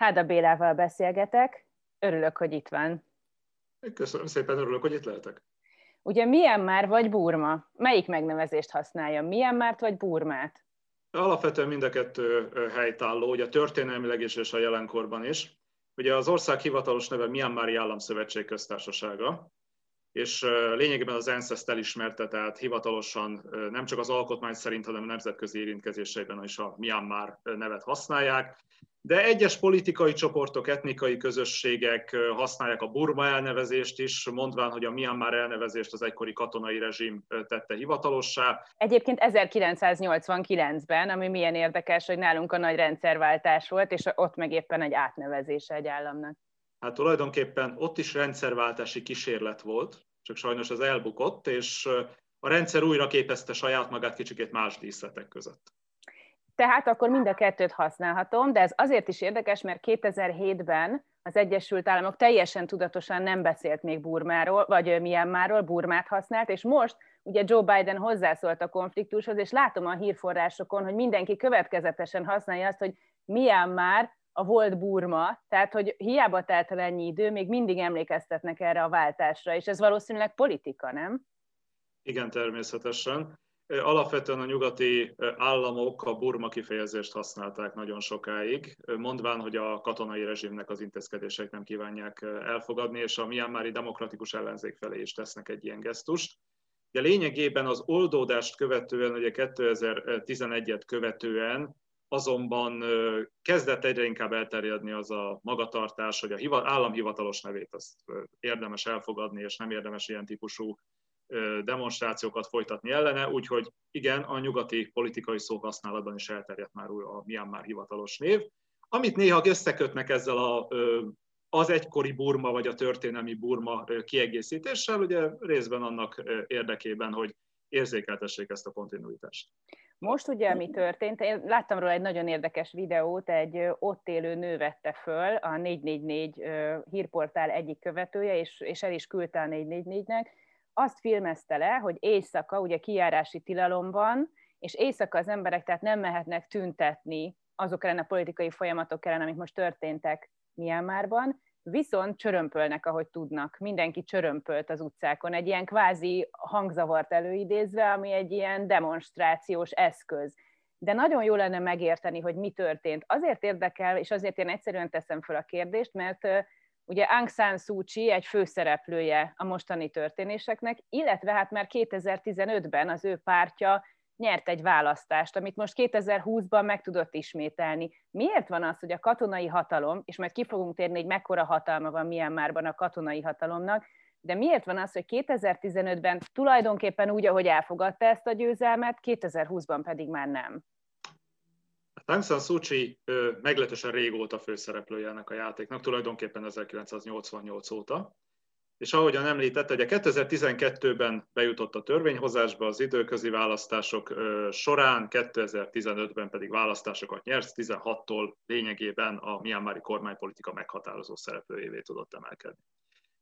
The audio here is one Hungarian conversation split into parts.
Háda Bélával beszélgetek. Örülök, hogy itt van. Köszönöm szépen, örülök, hogy itt lehetek. Ugye Myanmar vagy Burma? Melyik megnevezést használja? Myanmart vagy Burmát? Alapvetően mind a kettő helytálló, ugye történelmileg is és a jelenkorban is. Ugye az ország hivatalos neve Myanmari Államszövetség köztársasága, és lényegében az ENSZ ezt elismerte, tehát hivatalosan nem csak az alkotmány szerint, hanem a nemzetközi érintkezéseiben is a Myanmar nevet használják. De egyes politikai csoportok, etnikai közösségek használják a Burma elnevezést is, mondván, hogy a Myanmar elnevezést az egykori katonai rezsim tette hivatalossá. Egyébként 1989-ben, ami milyen érdekes, hogy nálunk a nagy rendszerváltás volt, és ott meg éppen egy átnevezése egy államnak. Hát tulajdonképpen ott is rendszerváltási kísérlet volt, csak sajnos az elbukott, és a rendszer újra képezte saját magát kicsikét más díszletek között. Tehát akkor mind a kettőt használhatom, de ez azért is érdekes, mert 2007-ben az Egyesült Államok teljesen tudatosan nem beszélt még Burmáról, vagy Myanmarról, Burmát használt, és most ugye Joe Biden hozzászólt a konfliktushoz, és látom a hírforrásokon, hogy mindenki következetesen használja azt, hogy Myanmar a volt Burma, tehát hogy hiába telt el ennyi idő, még mindig emlékeztetnek erre a váltásra, és ez valószínűleg politika, nem? Igen, természetesen. Alapvetően a nyugati államok a Burma kifejezést használták nagyon sokáig, mondván, hogy a katonai rezsimnek az intézkedések nem kívánják elfogadni, és a Myanmari demokratikus ellenzék felé is tesznek egy ilyen gesztust. De lényegében az oldódást követően, ugye 2011-et követően azonban kezdett egyre inkább elterjedni az a magatartás, hogy a államhivatalos nevét azt érdemes elfogadni, és nem érdemes ilyen típusú demonstrációkat folytatni ellene, úgyhogy igen, a nyugati politikai szóhasználatban is elterjedt már a Myanmar hivatalos név, amit néha összekötnek ezzel a, az egykori Burma vagy a történelmi Burma kiegészítéssel, ugye részben annak érdekében, hogy érzékeltessék ezt a kontinuitást. Most ugye, mi történt, én láttam róla egy nagyon érdekes videót, egy ott élő nő vette föl, a 444 hírportál egyik követője, és, és el is küldte a 444-nek, azt filmezte le, hogy éjszaka, ugye kijárási tilalom van, és éjszaka az emberek tehát nem mehetnek tüntetni azok ellen a politikai folyamatok ellen, amik most történtek Myanmarban, viszont csörömpölnek, ahogy tudnak. Mindenki csörömpölt az utcákon, egy ilyen kvázi hangzavart előidézve, ami egy ilyen demonstrációs eszköz. De nagyon jó lenne megérteni, hogy mi történt. Azért érdekel, és azért én egyszerűen teszem fel a kérdést, mert ugye Aung San Suu Kyi egy főszereplője a mostani történéseknek, illetve hát már 2015-ben az ő pártja nyert egy választást, amit most 2020-ban meg tudott ismételni. Miért van az, hogy a katonai hatalom, és majd ki fogunk térni, hogy mekkora hatalma van Myanmarban a katonai hatalomnak, de miért van az, hogy 2015-ben tulajdonképpen úgy, ahogy elfogadta ezt a győzelmet, 2020-ban pedig már nem? Aung San Suu Kyi meglehetősen régóta főszereplője ennek a játéknak, tulajdonképpen 1988 óta. És ahogyan említette, ugye 2012-ben bejutott a törvényhozásba az időközi választások során, 2015-ben pedig választásokat nyert, 16-tól lényegében a Myanmari kormánypolitika meghatározó szereplőjévé tudott emelkedni.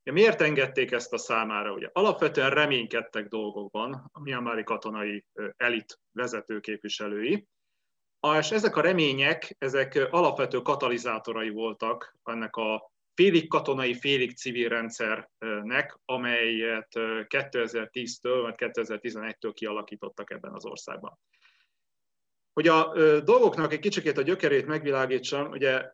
Miért engedték ezt a számára? Ugye alapvetően reménykedtek dolgokban a Myanmari katonai elit vezető képviselői, és ezek a remények, ezek alapvető katalizátorai voltak ennek a félig katonai, félig civil rendszernek, amelyet 2010-től vagy 2011-től kialakítottak ebben az országban. Hogy a dolgoknak egy kicsikét a gyökerét megvilágítsam, ugye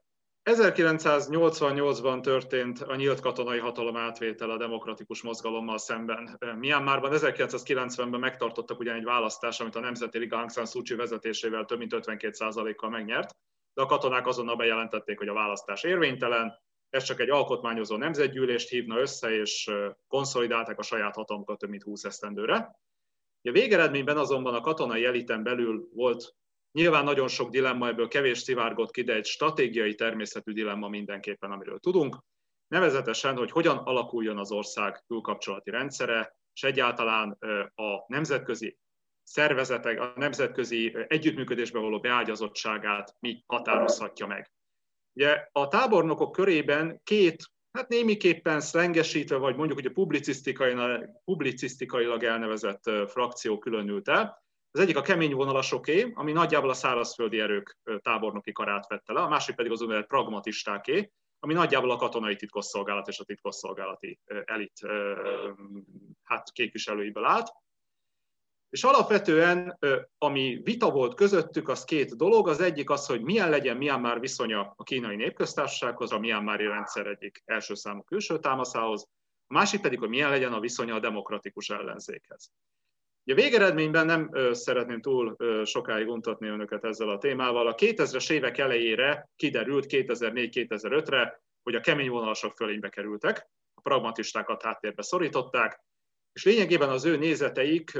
1988-ban történt a nyílt katonai hatalom átvétel a demokratikus mozgalommal szemben. Myanmarban 1990-ben megtartottak ugyan egy választás, amit a Nemzeti Liga Aung San Suu Kyi vezetésével több mint 52%-kal megnyert, de a katonák azonnal bejelentették, hogy a választás érvénytelen, ez csak egy alkotmányozó nemzetgyűlést hívna össze, és konszolidálták a saját hatalmukat több mint 20 esztendőre. A végeredményben azonban a katonai eliten belül volt Nyilván nagyon sok dilemma, ebből kevés szivárgott ki, de egy stratégiai természetű dilemma mindenképpen, amiről tudunk. Nevezetesen, hogy hogyan alakuljon az ország külkapcsolati rendszere, és egyáltalán a nemzetközi szervezetek, a nemzetközi együttműködésbe való beágyazottságát mi határozhatja meg. Ugye a tábornokok körében két, hát némiképpen szlengesítve, vagy mondjuk ugye publicisztikailag, publicisztikailag elnevezett frakció különült el. Az egyik a kemény vonalasoké, ami nagyjából a szárazföldi erők tábornoki karát vette le, a másik pedig az úgynevezett pragmatistáké, ami nagyjából a katonai titkosszolgálat és a titkosszolgálati elit hát képviselőiből állt. És alapvetően, ami vita volt közöttük, az két dolog. Az egyik az, hogy milyen legyen Myanmar viszonya a kínai népköztársasághoz, a Myanmari rendszer egyik első számú külső támaszához, a másik pedig, hogy milyen legyen a viszonya a demokratikus ellenzékhez. A végeredményben nem szeretném túl sokáig untatni önöket ezzel a témával. A 2000-es évek elejére kiderült 2004-2005-re, hogy a kemény vonalasok fölénybe kerültek, a pragmatistákat háttérbe szorították, és lényegében az ő nézeteik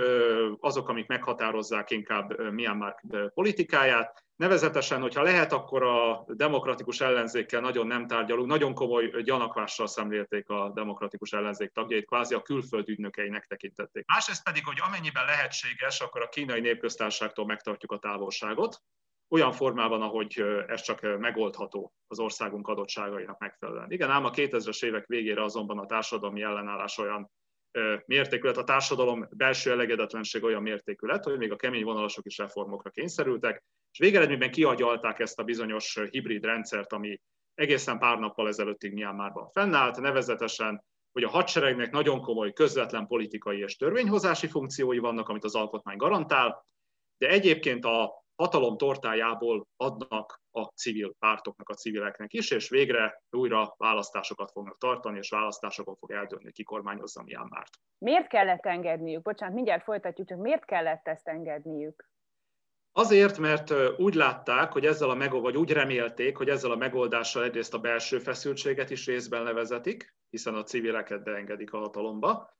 azok, amik meghatározzák inkább Myanmar politikáját, Nevezetesen, hogyha lehet, akkor a demokratikus ellenzékkel nagyon nem tárgyalunk, nagyon komoly gyanakvással szemlélték a demokratikus ellenzék tagjait, kvázi a külföld ügynökeinek tekintették. Másrészt pedig, hogy amennyiben lehetséges, akkor a kínai népköztárságtól megtartjuk a távolságot, olyan formában, ahogy ez csak megoldható az országunk adottságainak megfelelően. Igen, ám a 2000-es évek végére azonban a társadalmi ellenállás olyan mértékület, a társadalom belső elegedetlenség olyan mértékület, hogy még a kemény vonalasok is reformokra kényszerültek, és végeredményben kiagyalták ezt a bizonyos hibrid rendszert, ami egészen pár nappal ezelőttig Myanmarban fennállt, nevezetesen, hogy a hadseregnek nagyon komoly közvetlen politikai és törvényhozási funkciói vannak, amit az alkotmány garantál, de egyébként a hatalom tortájából adnak a civil pártoknak, a civileknek is, és végre újra választásokat fognak tartani, és választásokon fog eldőlni, ki kormányozza Myanmart. Miért kellett engedniük? Bocsánat, mindjárt folytatjuk, csak miért kellett ezt engedniük? Azért, mert úgy látták, hogy ezzel a megold, vagy úgy remélték, hogy ezzel a megoldással egyrészt a belső feszültséget is részben levezetik, hiszen a civileket beengedik a hatalomba.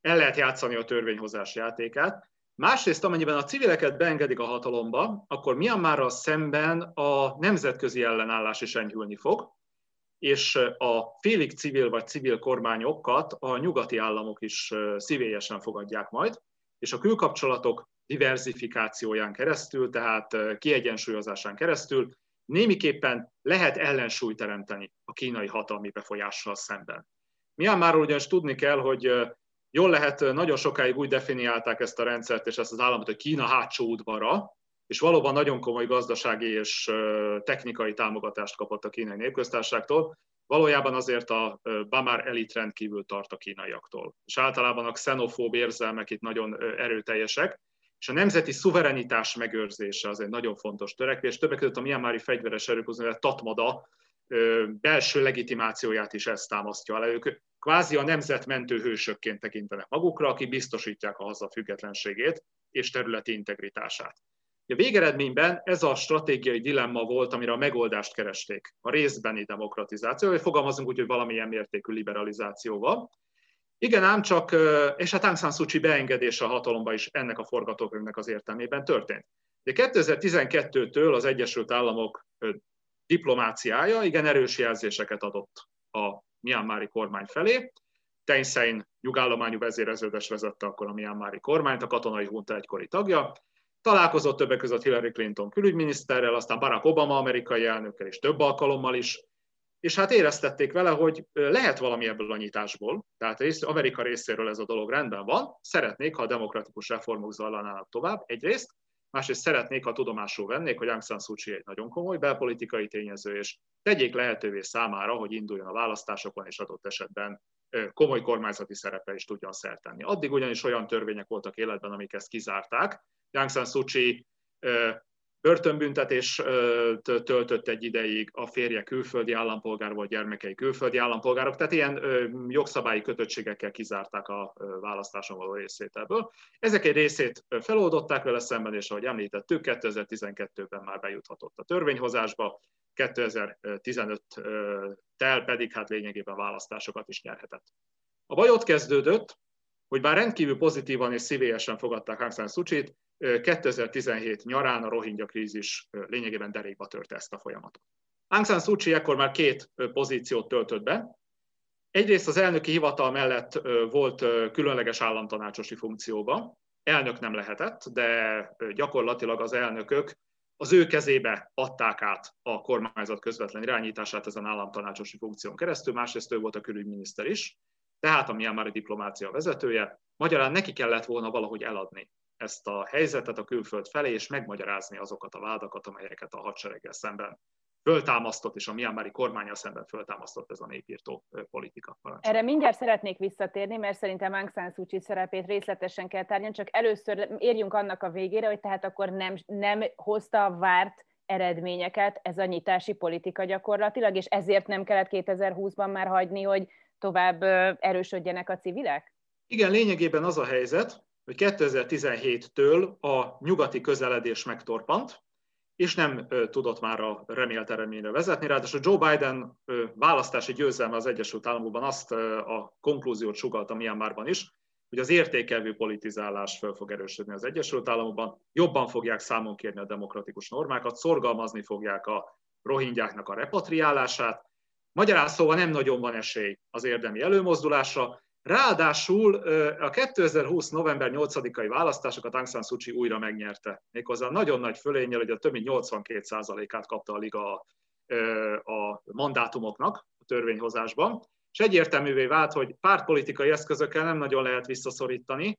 El lehet játszani a törvényhozás játékát, Másrészt, amennyiben a civileket beengedik a hatalomba, akkor Myanmarral szemben a nemzetközi ellenállás is enyhülni fog, és a félig civil vagy civil kormányokat a nyugati államok is szívélyesen fogadják majd, és a külkapcsolatok diversifikációján keresztül, tehát kiegyensúlyozásán keresztül némiképpen lehet ellensúlyt teremteni a kínai hatalmi befolyással szemben. Myanmarról ugyanis tudni kell, hogy Jól lehet, nagyon sokáig úgy definiálták ezt a rendszert és ezt az államot, hogy Kína hátsó udvara, és valóban nagyon komoly gazdasági és technikai támogatást kapott a kínai népköztárságtól, valójában azért a Bamar elit rendkívül tart a kínaiaktól. És általában a xenofób érzelmek itt nagyon erőteljesek, és a nemzeti szuverenitás megőrzése az egy nagyon fontos törekvés. Többek között a Myanmari fegyveres erők, az Tatmada belső legitimációját is ezt támasztja alá. Ők kvázi a nemzetmentő hősökként tekintenek magukra, akik biztosítják a haza függetlenségét és területi integritását. A végeredményben ez a stratégiai dilemma volt, amire a megoldást keresték. A részbeni demokratizáció, vagy fogalmazunk úgy, hogy valamilyen mértékű liberalizációval. Igen, ám csak, és a Aung San Suu Kyi beengedése a hatalomba is ennek a forgatókönyvnek az értelmében történt. De 2012-től az Egyesült Államok diplomáciája igen erős jelzéseket adott a Myanmari kormány felé. Thein nyugállományú vezéreződes vezette akkor a Myanmari kormányt, a katonai hunta egykori tagja. Találkozott többek között Hillary Clinton külügyminiszterrel, aztán Barack Obama amerikai elnökkel is több alkalommal is, és hát éreztették vele, hogy lehet valami ebből a nyitásból, tehát Amerika részéről ez a dolog rendben van, szeretnék, ha a demokratikus reformok zajlanának tovább, egyrészt, másrészt szeretnék, ha tudomásul vennék, hogy Aung San Suu Kyi egy nagyon komoly belpolitikai tényező, és tegyék lehetővé számára, hogy induljon a választásokon, és adott esetben komoly kormányzati szerepe is tudjon szertenni. Addig ugyanis olyan törvények voltak életben, amik ezt kizárták. Aung San Suu Kyi börtönbüntetés töltött egy ideig, a férje külföldi állampolgár volt, gyermekei külföldi állampolgárok, tehát ilyen jogszabályi kötöttségekkel kizárták a választáson való részvételből. Ezek egy részét feloldották vele szemben, és ahogy említettük, 2012-ben már bejuthatott a törvényhozásba, 2015-tel pedig hát lényegében választásokat is nyerhetett. A baj ott kezdődött, hogy bár rendkívül pozitívan és szívélyesen fogadták Aung San Suu 2017 nyarán a rohingya krízis lényegében derékba törte ezt a folyamatot. Aung San Suu Kyi ekkor már két pozíciót töltött be. Egyrészt az elnöki hivatal mellett volt különleges államtanácsosi funkcióba. Elnök nem lehetett, de gyakorlatilag az elnökök az ő kezébe adták át a kormányzat közvetlen irányítását ezen államtanácsosi funkción keresztül, másrészt ő volt a külügyminiszter is, tehát a Myanmari diplomácia vezetője. Magyarán neki kellett volna valahogy eladni ezt a helyzetet a külföld felé, és megmagyarázni azokat a vádakat, amelyeket a hadsereggel szemben föltámasztott, és a Myanmari kormánya szemben föltámasztott ez a népírtó politika. Erre mindjárt szeretnék visszatérni, mert szerintem Aung San Suu Kyi szerepét részletesen kell tárgyalni, csak először érjünk annak a végére, hogy tehát akkor nem, nem hozta a várt eredményeket ez a nyitási politika gyakorlatilag, és ezért nem kellett 2020-ban már hagyni, hogy tovább erősödjenek a civilek? Igen, lényegében az a helyzet, hogy 2017-től a nyugati közeledés megtorpant, és nem tudott már a remélt eredményre vezetni. Ráadásul Joe Biden választási győzelme az Egyesült Államokban azt a konklúziót sugalta Myanmarban is, hogy az értékelvű politizálás föl fog erősödni az Egyesült Államokban, jobban fogják számon kérni a demokratikus normákat, szorgalmazni fogják a rohingyáknak a repatriálását. Magyarán szóval nem nagyon van esély az érdemi előmozdulásra, Ráadásul a 2020. november 8-ai választásokat Aung San Suu Kyi újra megnyerte. Méghozzá nagyon nagy fölénnyel, hogy a több mint 82%-át kapta a liga a, a mandátumoknak a törvényhozásban, és egyértelművé vált, hogy pártpolitikai eszközökkel nem nagyon lehet visszaszorítani,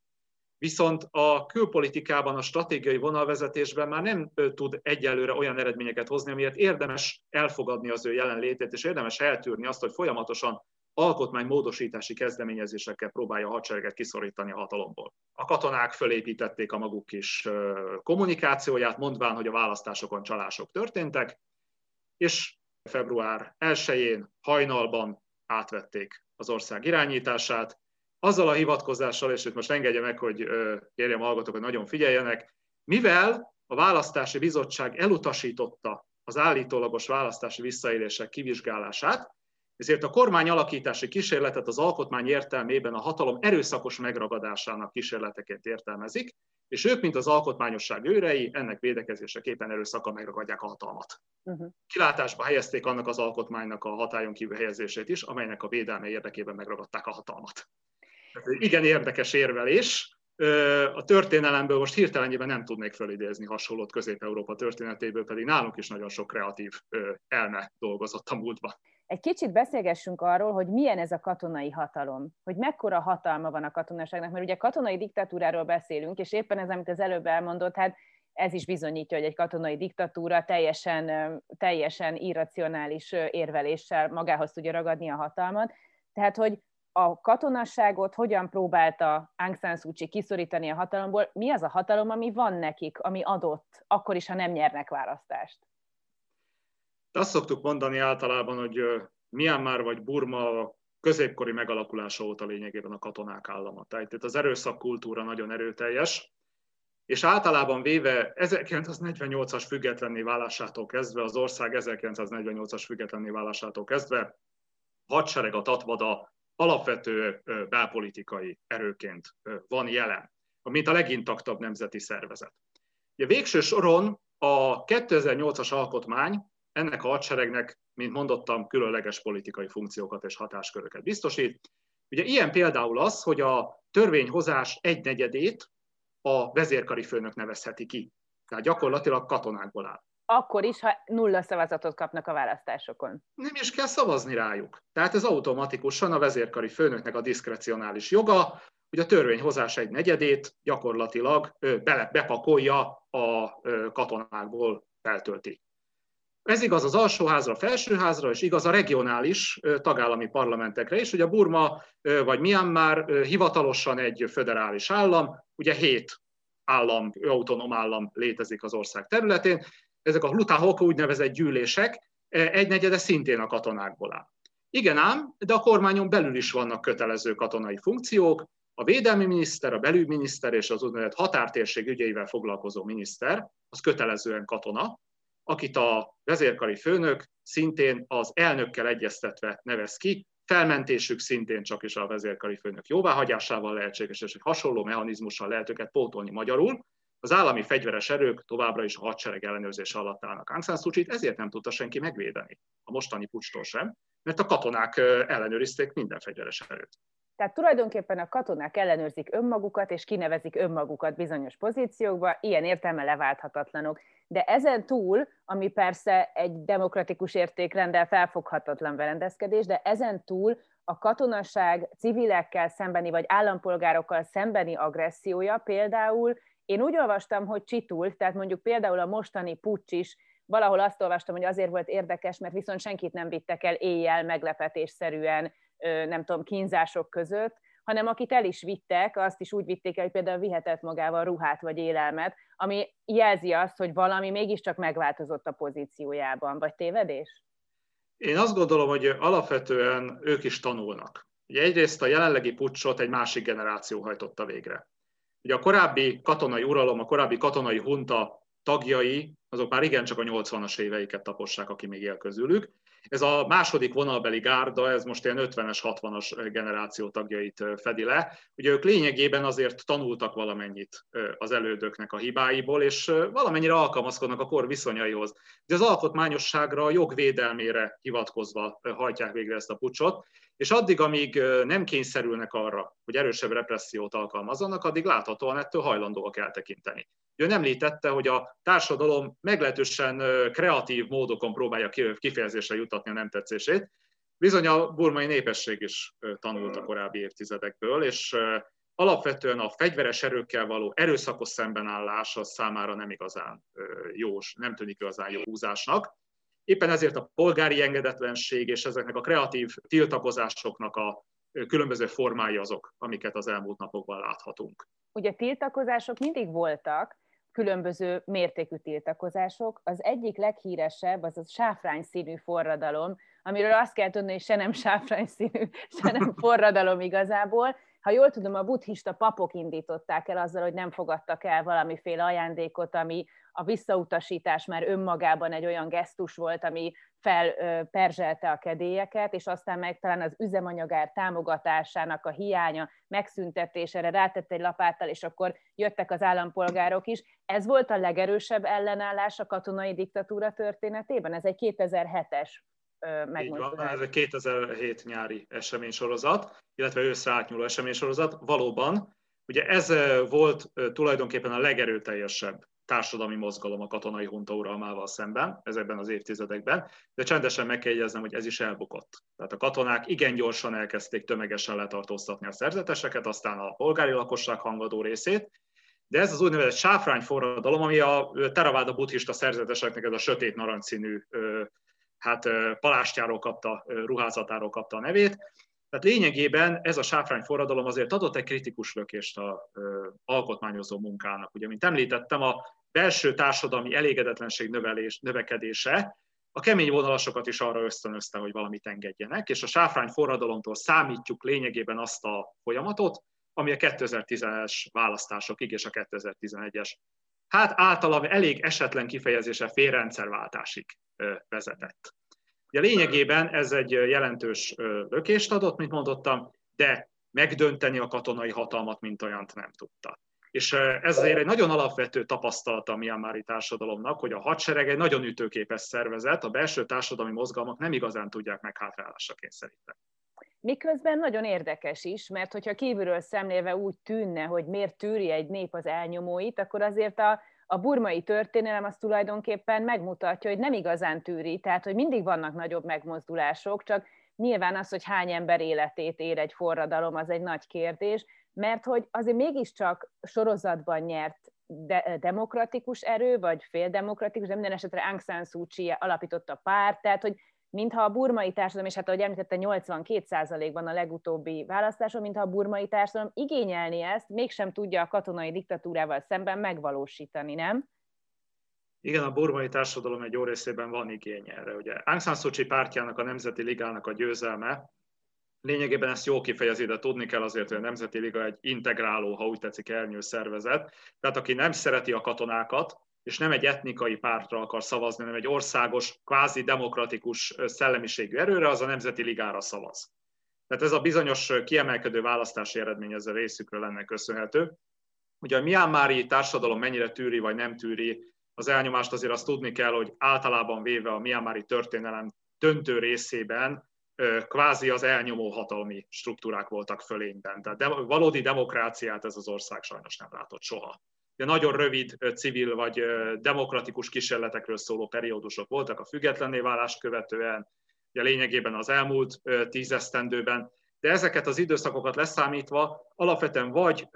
viszont a külpolitikában, a stratégiai vonalvezetésben már nem tud egyelőre olyan eredményeket hozni, amiért érdemes elfogadni az ő jelenlétét, és érdemes eltűrni azt, hogy folyamatosan alkotmánymódosítási kezdeményezésekkel próbálja a hadsereget kiszorítani a hatalomból. A katonák fölépítették a maguk kis kommunikációját, mondván, hogy a választásokon csalások történtek, és február 1-én hajnalban átvették az ország irányítását, azzal a hivatkozással, és itt most engedje meg, hogy kérjem a hallgatók, nagyon figyeljenek, mivel a választási bizottság elutasította az állítólagos választási visszaélések kivizsgálását, ezért a kormány alakítási kísérletet az alkotmány értelmében a hatalom erőszakos megragadásának kísérleteként értelmezik, és ők, mint az alkotmányosság őrei, ennek védekezéseképpen erőszakkal megragadják a hatalmat. Uh-huh. Kilátásba helyezték annak az alkotmánynak a hatályon kívül helyezését is, amelynek a védelme érdekében megragadták a hatalmat. Igen érdekes érvelés. A történelemből most hirtelenjében nem tudnék fölidézni hasonlót Közép-Európa történetéből, pedig nálunk is nagyon sok kreatív elme dolgozott a múltban. Egy kicsit beszélgessünk arról, hogy milyen ez a katonai hatalom, hogy mekkora hatalma van a katonaságnak, mert ugye katonai diktatúráról beszélünk, és éppen ez, amit az előbb elmondott, hát ez is bizonyítja, hogy egy katonai diktatúra teljesen, teljesen irracionális érveléssel magához tudja ragadni a hatalmat. Tehát, hogy a katonasságot hogyan próbálta Aung San Suu Kyi kiszorítani a hatalomból, mi az a hatalom, ami van nekik, ami adott, akkor is, ha nem nyernek választást? De azt szoktuk mondani általában, hogy Myanmar vagy Burma középkori megalakulása óta lényegében a katonák állama. Tehát itt az erőszakkultúra nagyon erőteljes, és általában véve 1948-as függetlenné válásától kezdve, az ország 1948-as függetlenné válásától kezdve a Tatvada alapvető belpolitikai erőként van jelen, mint a legintaktabb nemzeti szervezet. A végső soron a 2008-as alkotmány ennek a hadseregnek, mint mondottam, különleges politikai funkciókat és hatásköröket biztosít. Ugye ilyen például az, hogy a törvényhozás egynegyedét a vezérkari főnök nevezheti ki. Tehát gyakorlatilag katonákból áll. Akkor is, ha nulla szavazatot kapnak a választásokon. Nem is kell szavazni rájuk. Tehát ez automatikusan a vezérkari főnöknek a diszkrecionális joga, hogy a törvényhozás egy negyedét gyakorlatilag bele, bepakolja a katonákból feltölti. Ez igaz az alsóházra, felsőházra, és igaz a regionális tagállami parlamentekre is. Ugye Burma vagy Myanmar hivatalosan egy föderális állam, ugye hét állam, autonóm állam létezik az ország területén. Ezek a Hlutahok úgynevezett gyűlések egynegyede szintén a katonákból áll. Igen ám, de a kormányon belül is vannak kötelező katonai funkciók. A védelmi miniszter, a belügyminiszter és az úgynevezett határtérség ügyeivel foglalkozó miniszter, az kötelezően katona, akit a vezérkari főnök szintén az elnökkel egyeztetve nevez ki, felmentésük szintén csak is a vezérkari főnök jóváhagyásával lehetséges, és egy hasonló mechanizmussal lehet őket pótolni magyarul. Az állami fegyveres erők továbbra is a hadsereg ellenőrzése alatt állnak Aung ezért nem tudta senki megvédeni a mostani pucstól sem, mert a katonák ellenőrizték minden fegyveres erőt. Tehát tulajdonképpen a katonák ellenőrzik önmagukat, és kinevezik önmagukat bizonyos pozíciókba, ilyen értelme leválthatatlanok. De ezen túl, ami persze egy demokratikus értékrendel felfoghatatlan berendezkedés, de ezen túl a katonaság civilekkel szembeni, vagy állampolgárokkal szembeni agressziója például Én úgy olvastam, hogy csitult, tehát mondjuk például a mostani pucs is, valahol azt olvastam, hogy azért volt érdekes, mert viszont senkit nem vittek el éjjel meglepetésszerűen, nem tudom, kínzások között, hanem akit el is vittek, azt is úgy vitték el, hogy például vihetett magával ruhát vagy élelmet, ami jelzi azt, hogy valami mégiscsak megváltozott a pozíciójában. Vagy tévedés? Én azt gondolom, hogy alapvetően ők is tanulnak. Ugye egyrészt a jelenlegi pucsot egy másik generáció hajtotta végre. Ugye a korábbi katonai uralom, a korábbi katonai hunta tagjai, azok már igencsak a 80-as éveiket tapossák, aki még él közülük, ez a második vonalbeli gárda, ez most ilyen 50-es, 60-as generáció tagjait fedi le. Ugye ők lényegében azért tanultak valamennyit az elődöknek a hibáiból, és valamennyire alkalmazkodnak a kor viszonyaihoz. De az alkotmányosságra, a jogvédelmére hivatkozva hajtják végre ezt a pucsot, és addig, amíg nem kényszerülnek arra, hogy erősebb repressziót alkalmazzanak, addig láthatóan ettől hajlandóak eltekinteni. Ő nem említette, hogy a társadalom meglehetősen kreatív módokon próbálja kifejezésre jutatni a nem tetszését. Bizony a burmai népesség is tanult a korábbi évtizedekből, és alapvetően a fegyveres erőkkel való erőszakos szembenállás az számára nem igazán jó, nem tűnik igazán jó húzásnak. Éppen ezért a polgári engedetlenség és ezeknek a kreatív tiltakozásoknak a különböző formái azok, amiket az elmúlt napokban láthatunk. Ugye tiltakozások mindig voltak, különböző mértékű tiltakozások. Az egyik leghíresebb az a sáfrány színű forradalom, amiről azt kell tudni, hogy se nem sáfrány színű, se nem forradalom igazából. Ha jól tudom, a buddhista papok indították el azzal, hogy nem fogadtak el valamiféle ajándékot, ami a visszautasítás már önmagában egy olyan gesztus volt, ami felperzselte a kedélyeket, és aztán meg talán az üzemanyagár támogatásának a hiánya, megszüntetésére rátett egy lapáttal, és akkor jöttek az állampolgárok is. Ez volt a legerősebb ellenállás a katonai diktatúra történetében? Ez egy 2007-es megmozdulás. ez egy 2007 nyári eseménysorozat, illetve őszre átnyúló eseménysorozat. Valóban, ugye ez volt tulajdonképpen a legerőteljesebb társadalmi mozgalom a katonai hunta uralmával szemben ezekben az évtizedekben, de csendesen meg kell jegyeznem, hogy ez is elbukott. Tehát a katonák igen gyorsan elkezdték tömegesen letartóztatni a szerzeteseket, aztán a polgári lakosság hangadó részét, de ez az úgynevezett sáfrány forradalom, ami a teraváda buddhista szerzeteseknek ez a sötét narancsszínű hát palástjáról kapta, ruházatáról kapta a nevét. Tehát lényegében ez a sáfrány forradalom azért adott egy kritikus lökést a alkotmányozó munkának. Ugye, mint említettem, a belső társadalmi elégedetlenség növelés, növekedése a kemény vonalasokat is arra ösztönözte, hogy valamit engedjenek, és a sáfrány forradalomtól számítjuk lényegében azt a folyamatot, ami a 2010-es választásokig és a 2011-es, hát általam elég esetlen kifejezése félrendszerváltásig vezetett. Ugye lényegében ez egy jelentős lökést adott, mint mondottam, de megdönteni a katonai hatalmat, mint olyant nem tudta. És ez azért egy nagyon alapvető tapasztalata a Myanmari társadalomnak, hogy a hadsereg egy nagyon ütőképes szervezet, a belső társadalmi mozgalmak nem igazán tudják meghátrálásra kényszeríteni. Miközben nagyon érdekes is, mert hogyha kívülről szemlélve úgy tűnne, hogy miért tűri egy nép az elnyomóit, akkor azért a, a burmai történelem az tulajdonképpen megmutatja, hogy nem igazán tűri, tehát hogy mindig vannak nagyobb megmozdulások, csak nyilván az, hogy hány ember életét ér egy forradalom, az egy nagy kérdés, mert hogy azért mégiscsak sorozatban nyert de, demokratikus erő, vagy féldemokratikus, de minden esetre Aung San Suu Kyi alapította párt, tehát hogy mintha a burmai társadalom, és hát ahogy említette, 82%-ban a legutóbbi választáson, mintha a burmai társadalom igényelni ezt, mégsem tudja a katonai diktatúrával szemben megvalósítani, nem? Igen, a burmai társadalom egy jó részében van igény erre. Ugye Aung San Suu Kyi pártjának, a Nemzeti Ligának a győzelme, lényegében ezt jól kifejezi, de tudni kell azért, hogy a Nemzeti Liga egy integráló, ha úgy tetszik, elnyő szervezet. Tehát aki nem szereti a katonákat, és nem egy etnikai pártra akar szavazni, hanem egy országos, kvázi demokratikus szellemiségű erőre, az a Nemzeti Ligára szavaz. Tehát ez a bizonyos kiemelkedő választási eredmény ezzel részükről lenne köszönhető. Ugye a Myanmari társadalom mennyire tűri vagy nem tűri az elnyomást, azért azt tudni kell, hogy általában véve a Myanmari történelem döntő részében kvázi az elnyomó hatalmi struktúrák voltak fölényben. Tehát de, valódi demokráciát ez az ország sajnos nem látott soha de nagyon rövid civil vagy demokratikus kísérletekről szóló periódusok voltak a függetlenné válást követően, ugye lényegében az elmúlt tízesztendőben, de ezeket az időszakokat leszámítva alapvetően vagy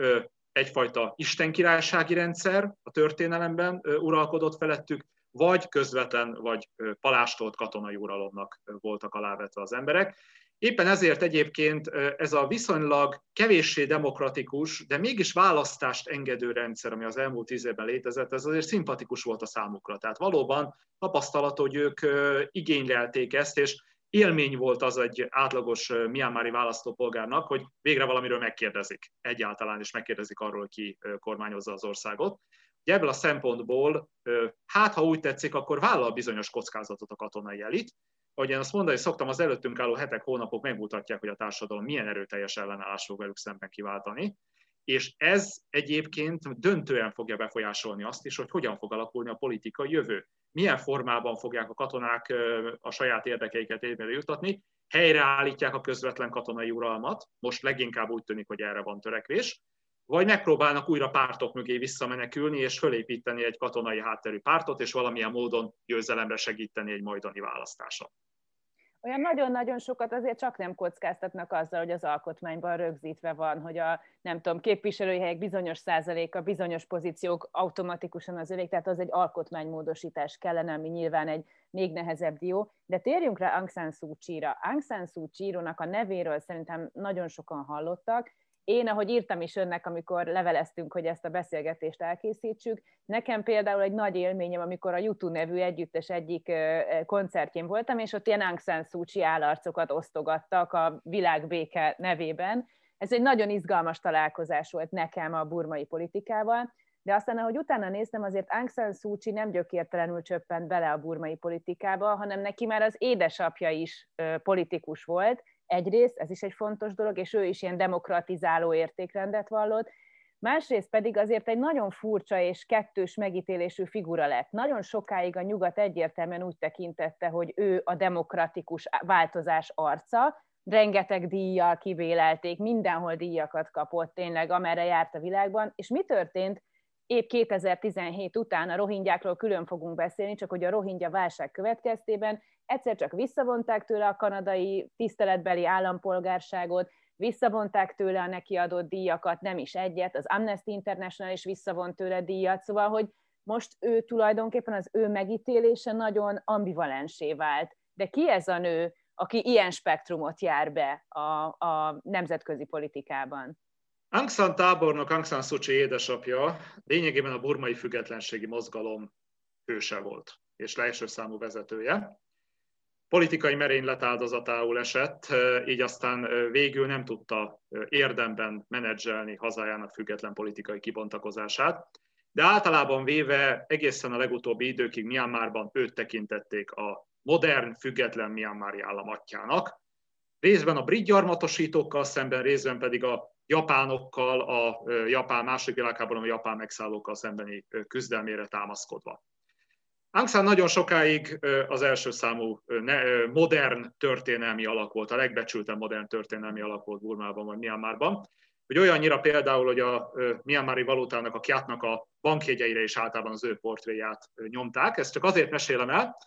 egyfajta istenkirálysági rendszer a történelemben uralkodott felettük, vagy közvetlen, vagy palástolt katonai uralomnak voltak alávetve az emberek. Éppen ezért egyébként ez a viszonylag kevéssé demokratikus, de mégis választást engedő rendszer, ami az elmúlt tíz évben létezett, ez azért szimpatikus volt a számukra. Tehát valóban tapasztalat, hogy ők igénylelték ezt, és élmény volt az egy átlagos miámári választópolgárnak, hogy végre valamiről megkérdezik egyáltalán, és megkérdezik arról, ki kormányozza az országot. Ugye ebből a szempontból, hát ha úgy tetszik, akkor vállal bizonyos kockázatot a katonai elit, ahogy én azt mondani szoktam, az előttünk álló hetek, hónapok megmutatják, hogy a társadalom milyen erőteljes ellenállás fog velük szemben kiváltani, és ez egyébként döntően fogja befolyásolni azt is, hogy hogyan fog alakulni a politikai jövő. Milyen formában fogják a katonák a saját érdekeiket érvényre jutatni, helyreállítják a közvetlen katonai uralmat, most leginkább úgy tűnik, hogy erre van törekvés, vagy megpróbálnak újra pártok mögé visszamenekülni, és fölépíteni egy katonai hátterű pártot, és valamilyen módon győzelemre segíteni egy majdani választáson olyan nagyon-nagyon sokat azért csak nem kockáztatnak azzal, hogy az alkotmányban rögzítve van, hogy a nem tudom, képviselői helyek bizonyos százaléka, bizonyos pozíciók automatikusan az övék, tehát az egy alkotmánymódosítás kellene, ami nyilván egy még nehezebb dió. De térjünk rá Aung San Suu Kyi-ra. Aung San Suu Kyi-nak a nevéről szerintem nagyon sokan hallottak, én, ahogy írtam is önnek, amikor leveleztünk, hogy ezt a beszélgetést elkészítsük, nekem például egy nagy élményem, amikor a YouTube nevű együttes egyik koncertjén voltam, és ott ilyen Aung San Suu Kyi állarcokat osztogattak a világbéke nevében. Ez egy nagyon izgalmas találkozás volt nekem a burmai politikával, de aztán, ahogy utána néztem, azért Aung San Suu Kyi nem gyökértelenül csöppent bele a burmai politikába, hanem neki már az édesapja is politikus volt, egyrészt, ez is egy fontos dolog, és ő is ilyen demokratizáló értékrendet vallott, másrészt pedig azért egy nagyon furcsa és kettős megítélésű figura lett. Nagyon sokáig a nyugat egyértelműen úgy tekintette, hogy ő a demokratikus változás arca, rengeteg díjjal kivélelték, mindenhol díjakat kapott tényleg, amerre járt a világban, és mi történt? Épp 2017 után a rohingyákról külön fogunk beszélni, csak hogy a rohingya válság következtében egyszer csak visszavonták tőle a kanadai tiszteletbeli állampolgárságot, visszavonták tőle a neki adott díjakat, nem is egyet, az Amnesty International is visszavont tőle díjat, szóval, hogy most ő tulajdonképpen az ő megítélése nagyon ambivalensé vált. De ki ez a nő, aki ilyen spektrumot jár be a, a nemzetközi politikában? Aung San tábornok, Aung San Suu Kyi édesapja lényegében a burmai függetlenségi mozgalom hőse volt, és leeső számú vezetője. Politikai merénylet áldozatául esett, így aztán végül nem tudta érdemben menedzselni hazájának független politikai kibontakozását, de általában véve egészen a legutóbbi időkig Myanmarban őt tekintették a modern, független Myanmari államatjának, részben a brit gyarmatosítókkal szemben, részben pedig a japánokkal, a japán második világháborúban a japán megszállókkal szembeni küzdelmére támaszkodva. Aung nagyon sokáig az első számú modern történelmi alak volt, a legbecsültebb modern történelmi alak volt Burmában vagy Myanmarban, hogy olyannyira például, hogy a Myanmari valutának, a kiátnak a bankjegyeire is általában az ő portréját nyomták. Ezt csak azért mesélem el,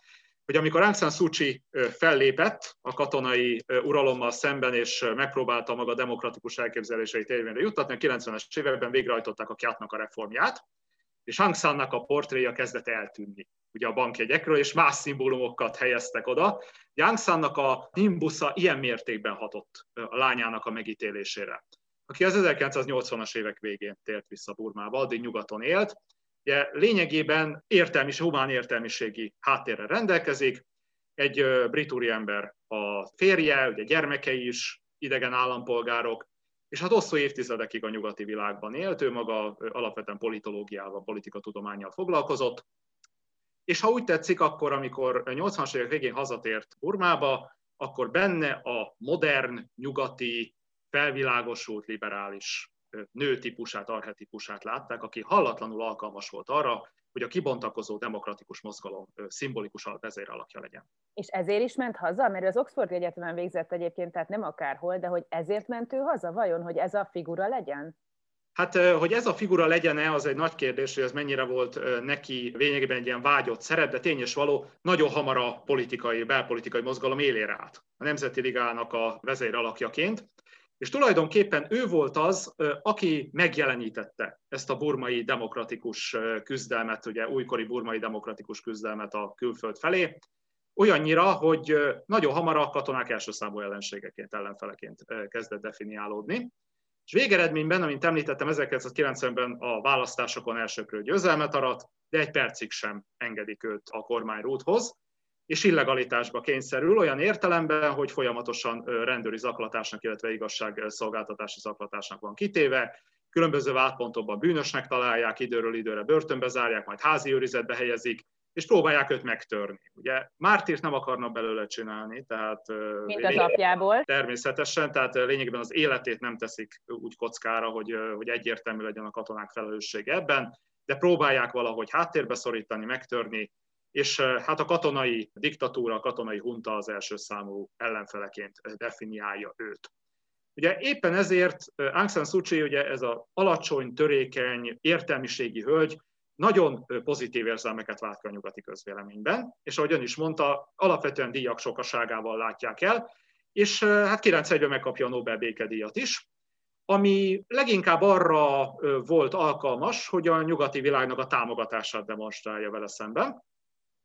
hogy amikor Aung San Suu Kyi fellépett a katonai uralommal szemben, és megpróbálta maga demokratikus elképzeléseit érvényre juttatni, a 90-es években végrehajtották a Kiátnak a reformját, és Aung Sannak a portréja kezdett eltűnni ugye a bankjegyekről, és más szimbólumokat helyeztek oda. Aung Sannak a nimbusza ilyen mértékben hatott a lányának a megítélésére, aki az 1980-as évek végén tért vissza Burmába, addig nyugaton élt, Ugye lényegében értelmis, humán értelmiségi háttérre rendelkezik, egy brit úriember a férje, ugye gyermekei is idegen állampolgárok, és hát hosszú évtizedekig a nyugati világban élt, ő maga alapvetően politológiával, politikatudományjal foglalkozott, és ha úgy tetszik, akkor amikor 80-as évek végén hazatért Burmába, akkor benne a modern, nyugati, felvilágosult, liberális nő típusát, arhetipusát látták, aki hallatlanul alkalmas volt arra, hogy a kibontakozó demokratikus mozgalom szimbolikus vezéralakja legyen. És ezért is ment haza? Mert az Oxford Egyetemen végzett egyébként, tehát nem akárhol, de hogy ezért ment ő haza? Vajon, hogy ez a figura legyen? Hát, hogy ez a figura legyen-e, az egy nagy kérdés, hogy ez mennyire volt neki lényegében egy ilyen vágyott szerep, de tény és való, nagyon hamar a politikai, belpolitikai mozgalom élére állt. A Nemzeti Ligának a vezér alakjaként És tulajdonképpen ő volt az, aki megjelenítette ezt a burmai demokratikus küzdelmet, ugye újkori burmai demokratikus küzdelmet a külföld felé, olyannyira, hogy nagyon hamar a katonák első számú ellenségeként, ellenfeleként kezdett definiálódni. És végeredményben, amint említettem, 1990-ben a választásokon elsőkről győzelmet arat, de egy percig sem engedik őt a kormányrúthoz, és illegalitásba kényszerül olyan értelemben, hogy folyamatosan rendőri zaklatásnak, illetve igazságszolgáltatási zaklatásnak van kitéve, különböző vádpontokban bűnösnek találják, időről időre börtönbe zárják, majd házi őrizetbe helyezik, és próbálják őt megtörni. Ugye mártírt nem akarnak belőle csinálni, tehát... Mint az apjából. Természetesen, tehát lényegében az életét nem teszik úgy kockára, hogy, hogy egyértelmű legyen a katonák felelőssége ebben, de próbálják valahogy háttérbe szorítani, megtörni, és hát a katonai diktatúra, a katonai hunta az első számú ellenfeleként definiálja őt. Ugye éppen ezért Aung San Suu Kyi, ugye ez az alacsony, törékeny, értelmiségi hölgy, nagyon pozitív érzelmeket vált ki a nyugati közvéleményben, és ahogy ön is mondta, alapvetően díjak sokaságával látják el, és hát 91-ben megkapja a Nobel békedíjat is, ami leginkább arra volt alkalmas, hogy a nyugati világnak a támogatását demonstrálja vele szemben,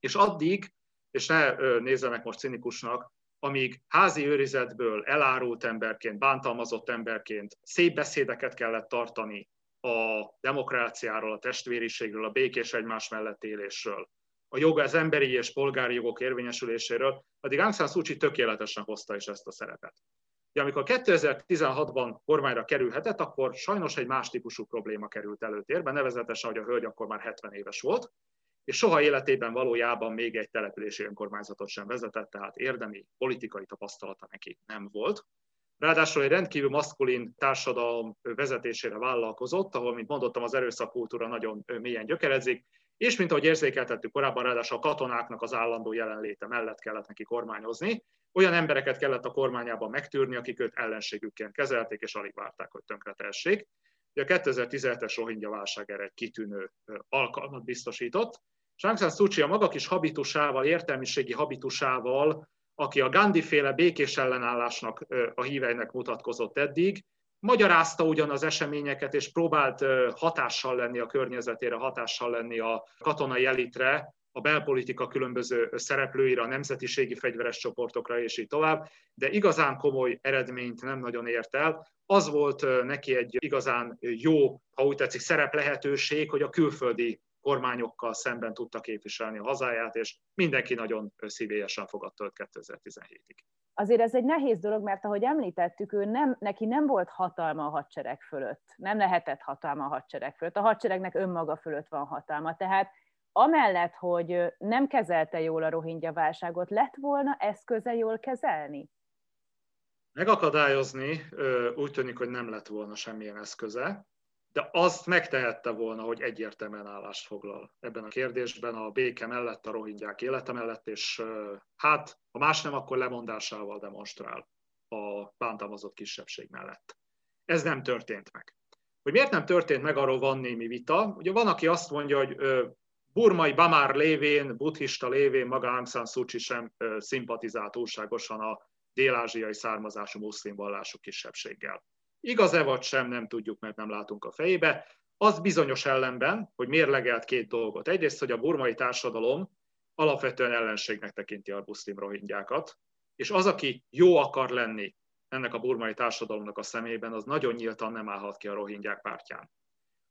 és addig, és ne nézzenek most cinikusnak, amíg házi őrizetből elárult emberként, bántalmazott emberként szép beszédeket kellett tartani a demokráciáról, a testvériségről, a békés egymás mellett élésről, a jog, az emberi és polgári jogok érvényesüléséről, addig Aung San Suu Kyi tökéletesen hozta is ezt a szerepet. De amikor 2016-ban kormányra kerülhetett, akkor sajnos egy más típusú probléma került előtérbe, nevezetesen, hogy a hölgy akkor már 70 éves volt, és soha életében valójában még egy települési önkormányzatot sem vezetett, tehát érdemi politikai tapasztalata neki nem volt. Ráadásul egy rendkívül maszkulin társadalom vezetésére vállalkozott, ahol, mint mondottam, az erőszakkultúra nagyon mélyen gyökerezik, és mint ahogy érzékeltettük korábban, ráadásul a katonáknak az állandó jelenléte mellett kellett neki kormányozni, olyan embereket kellett a kormányában megtűrni, akik őt ellenségükként kezelték, és alig várták, hogy tönkretessék. a 2017-es rohingya válság erre egy kitűnő alkalmat biztosított, Aung San Suu Kyi a maga kis habitusával, értelmiségi habitusával, aki a Gandhi-féle békés ellenállásnak a híveinek mutatkozott eddig, magyarázta ugyan az eseményeket, és próbált hatással lenni a környezetére, hatással lenni a katonai elitre, a belpolitika különböző szereplőire, a nemzetiségi fegyveres csoportokra, és így tovább, de igazán komoly eredményt nem nagyon ért el. Az volt neki egy igazán jó, ha úgy tetszik, szerep lehetőség, hogy a külföldi kormányokkal szemben tudta képviselni a hazáját, és mindenki nagyon szívélyesen fogadta őt 2017-ig. Azért ez egy nehéz dolog, mert ahogy említettük, ő nem, neki nem volt hatalma a hadsereg fölött. Nem lehetett hatalma a hadsereg fölött. A hadseregnek önmaga fölött van hatalma. Tehát amellett, hogy nem kezelte jól a rohingya válságot, lett volna eszköze jól kezelni? Megakadályozni úgy tűnik, hogy nem lett volna semmilyen eszköze de azt megtehette volna, hogy egyértelműen állást foglal ebben a kérdésben a béke mellett, a rohingyák élete mellett, és hát, ha más nem, akkor lemondásával demonstrál a bántalmazott kisebbség mellett. Ez nem történt meg. Hogy miért nem történt meg, arról van némi vita. Ugye van, aki azt mondja, hogy burmai Bamár lévén, buddhista lévén maga Aung San Suu Kyi sem szimpatizált túlságosan a dél-ázsiai származású muszlim vallású kisebbséggel. Igaz-e vagy sem, nem tudjuk, mert nem látunk a fejébe. Az bizonyos ellenben, hogy mérlegelt két dolgot. Egyrészt, hogy a burmai társadalom alapvetően ellenségnek tekinti a muszlim rohingyákat, és az, aki jó akar lenni ennek a burmai társadalomnak a szemében, az nagyon nyíltan nem állhat ki a rohingyák pártján.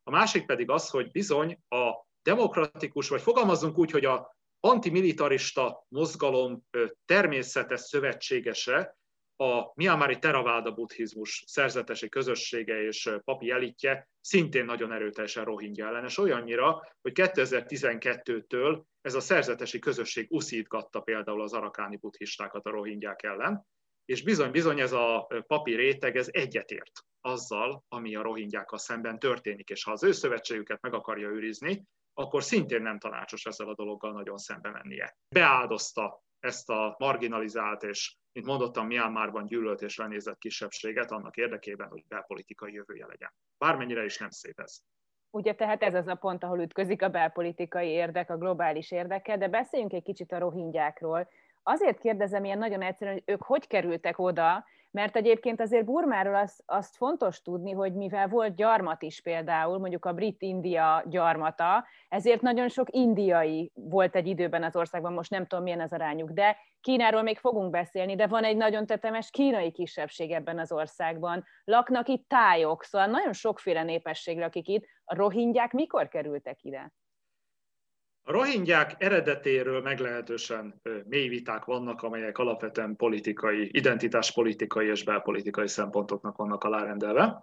A másik pedig az, hogy bizony a demokratikus, vagy fogalmazzunk úgy, hogy a antimilitarista mozgalom természetes szövetségese, a Miamári Theravada buddhizmus szerzetesi közössége és papi elitje szintén nagyon erőteljesen rohingya ellenes, olyannyira, hogy 2012-től ez a szerzetesi közösség uszítgatta például az arakáni buddhistákat a rohingyák ellen, és bizony-bizony ez a papi réteg, ez egyetért azzal, ami a rohingyákkal szemben történik, és ha az ő szövetségüket meg akarja őrizni, akkor szintén nem tanácsos ezzel a dologgal nagyon szembe mennie. Beáldozta ezt a marginalizált és, mint mondottam, Myanmarban gyűlölt és lenézett kisebbséget annak érdekében, hogy belpolitikai jövője legyen. Bármennyire is nem szép ez. Ugye tehát ez az a pont, ahol ütközik a belpolitikai érdek, a globális érdeke, de beszéljünk egy kicsit a rohingyákról. Azért kérdezem ilyen nagyon egyszerűen, hogy ők hogy kerültek oda, Mert egyébként azért Burmáról azt, azt fontos tudni, hogy mivel volt gyarmat is például, mondjuk a brit-india gyarmata, ezért nagyon sok indiai volt egy időben az országban, most nem tudom milyen az arányuk, de Kínáról még fogunk beszélni, de van egy nagyon tetemes kínai kisebbség ebben az országban. Laknak itt tájok, szóval nagyon sokféle népesség lakik itt. A rohingyák mikor kerültek ide? A rohingyák eredetéről meglehetősen mély viták vannak, amelyek alapvetően politikai, identitáspolitikai és belpolitikai szempontoknak vannak alárendelve.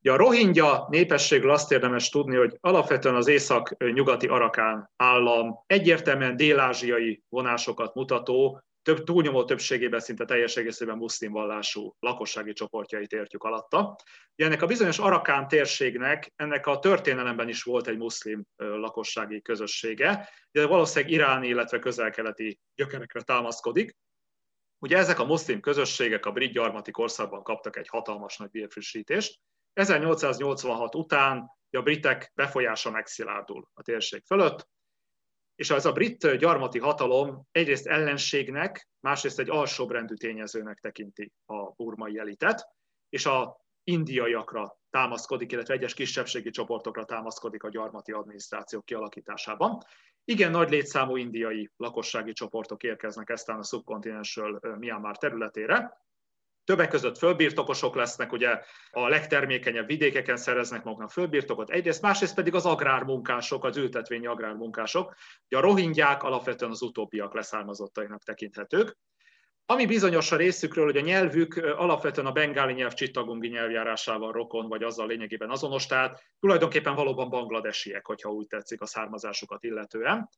Ugye a rohingya népességről azt érdemes tudni, hogy alapvetően az észak-nyugati Arakán állam egyértelműen dél-ázsiai vonásokat mutató, több, túlnyomó többségében szinte teljes egészében muszlim vallású lakossági csoportjait értjük alatta. Ugye ennek a bizonyos Arakán térségnek, ennek a történelemben is volt egy muszlim lakossági közössége, de valószínűleg iráni, illetve közel-keleti gyökerekre támaszkodik. Ugye ezek a muszlim közösségek a brit gyarmati korszakban kaptak egy hatalmas nagy vérfrissítést. 1886 után a britek befolyása megszilárdul a térség fölött, és az a brit gyarmati hatalom egyrészt ellenségnek, másrészt egy alsóbrendű tényezőnek tekinti a burmai elitet, és a indiaiakra támaszkodik, illetve egyes kisebbségi csoportokra támaszkodik a gyarmati adminisztráció kialakításában. Igen nagy létszámú indiai lakossági csoportok érkeznek eztán a szubkontinensről Myanmar területére, Többek között fölbirtokosok lesznek, ugye a legtermékenyebb vidékeken szereznek maguknak fölbirtokot, egyrészt, másrészt pedig az agrármunkások, az ültetvényi agrármunkások. Ugye a rohingyák alapvetően az utóbbiak leszármazottainak tekinthetők. Ami bizonyos a részükről, hogy a nyelvük alapvetően a bengáli nyelv csittagungi nyelvjárásával rokon, vagy azzal lényegében azonos, tehát tulajdonképpen valóban bangladesiek, hogyha úgy tetszik a származásukat illetően.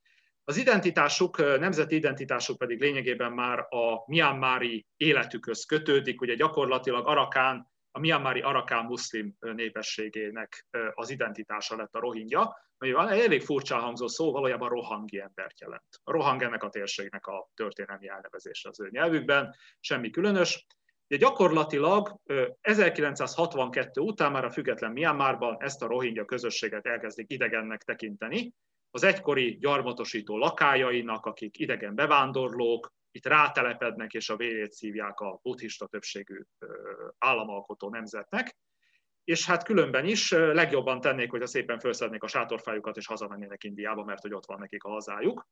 Az identitásuk, nemzeti identitásuk pedig lényegében már a Myanmari életükhöz kötődik, ugye gyakorlatilag Arakán, a Myanmari Arakán muszlim népességének az identitása lett a rohingya, ami elég furcsa hangzó szó, valójában rohangi embert jelent. A rohang ennek a térségnek a történelmi elnevezése az ő nyelvükben, semmi különös. De gyakorlatilag 1962 után már a független Myanmarban ezt a rohingya közösséget elkezdik idegennek tekinteni, az egykori gyarmatosító lakájainak, akik idegen bevándorlók, itt rátelepednek és a vérét szívják a buddhista többségű államalkotó nemzetnek, és hát különben is legjobban tennék, hogyha szépen felszednék a sátorfájukat és hazamennének Indiába, mert hogy ott van nekik a hazájuk.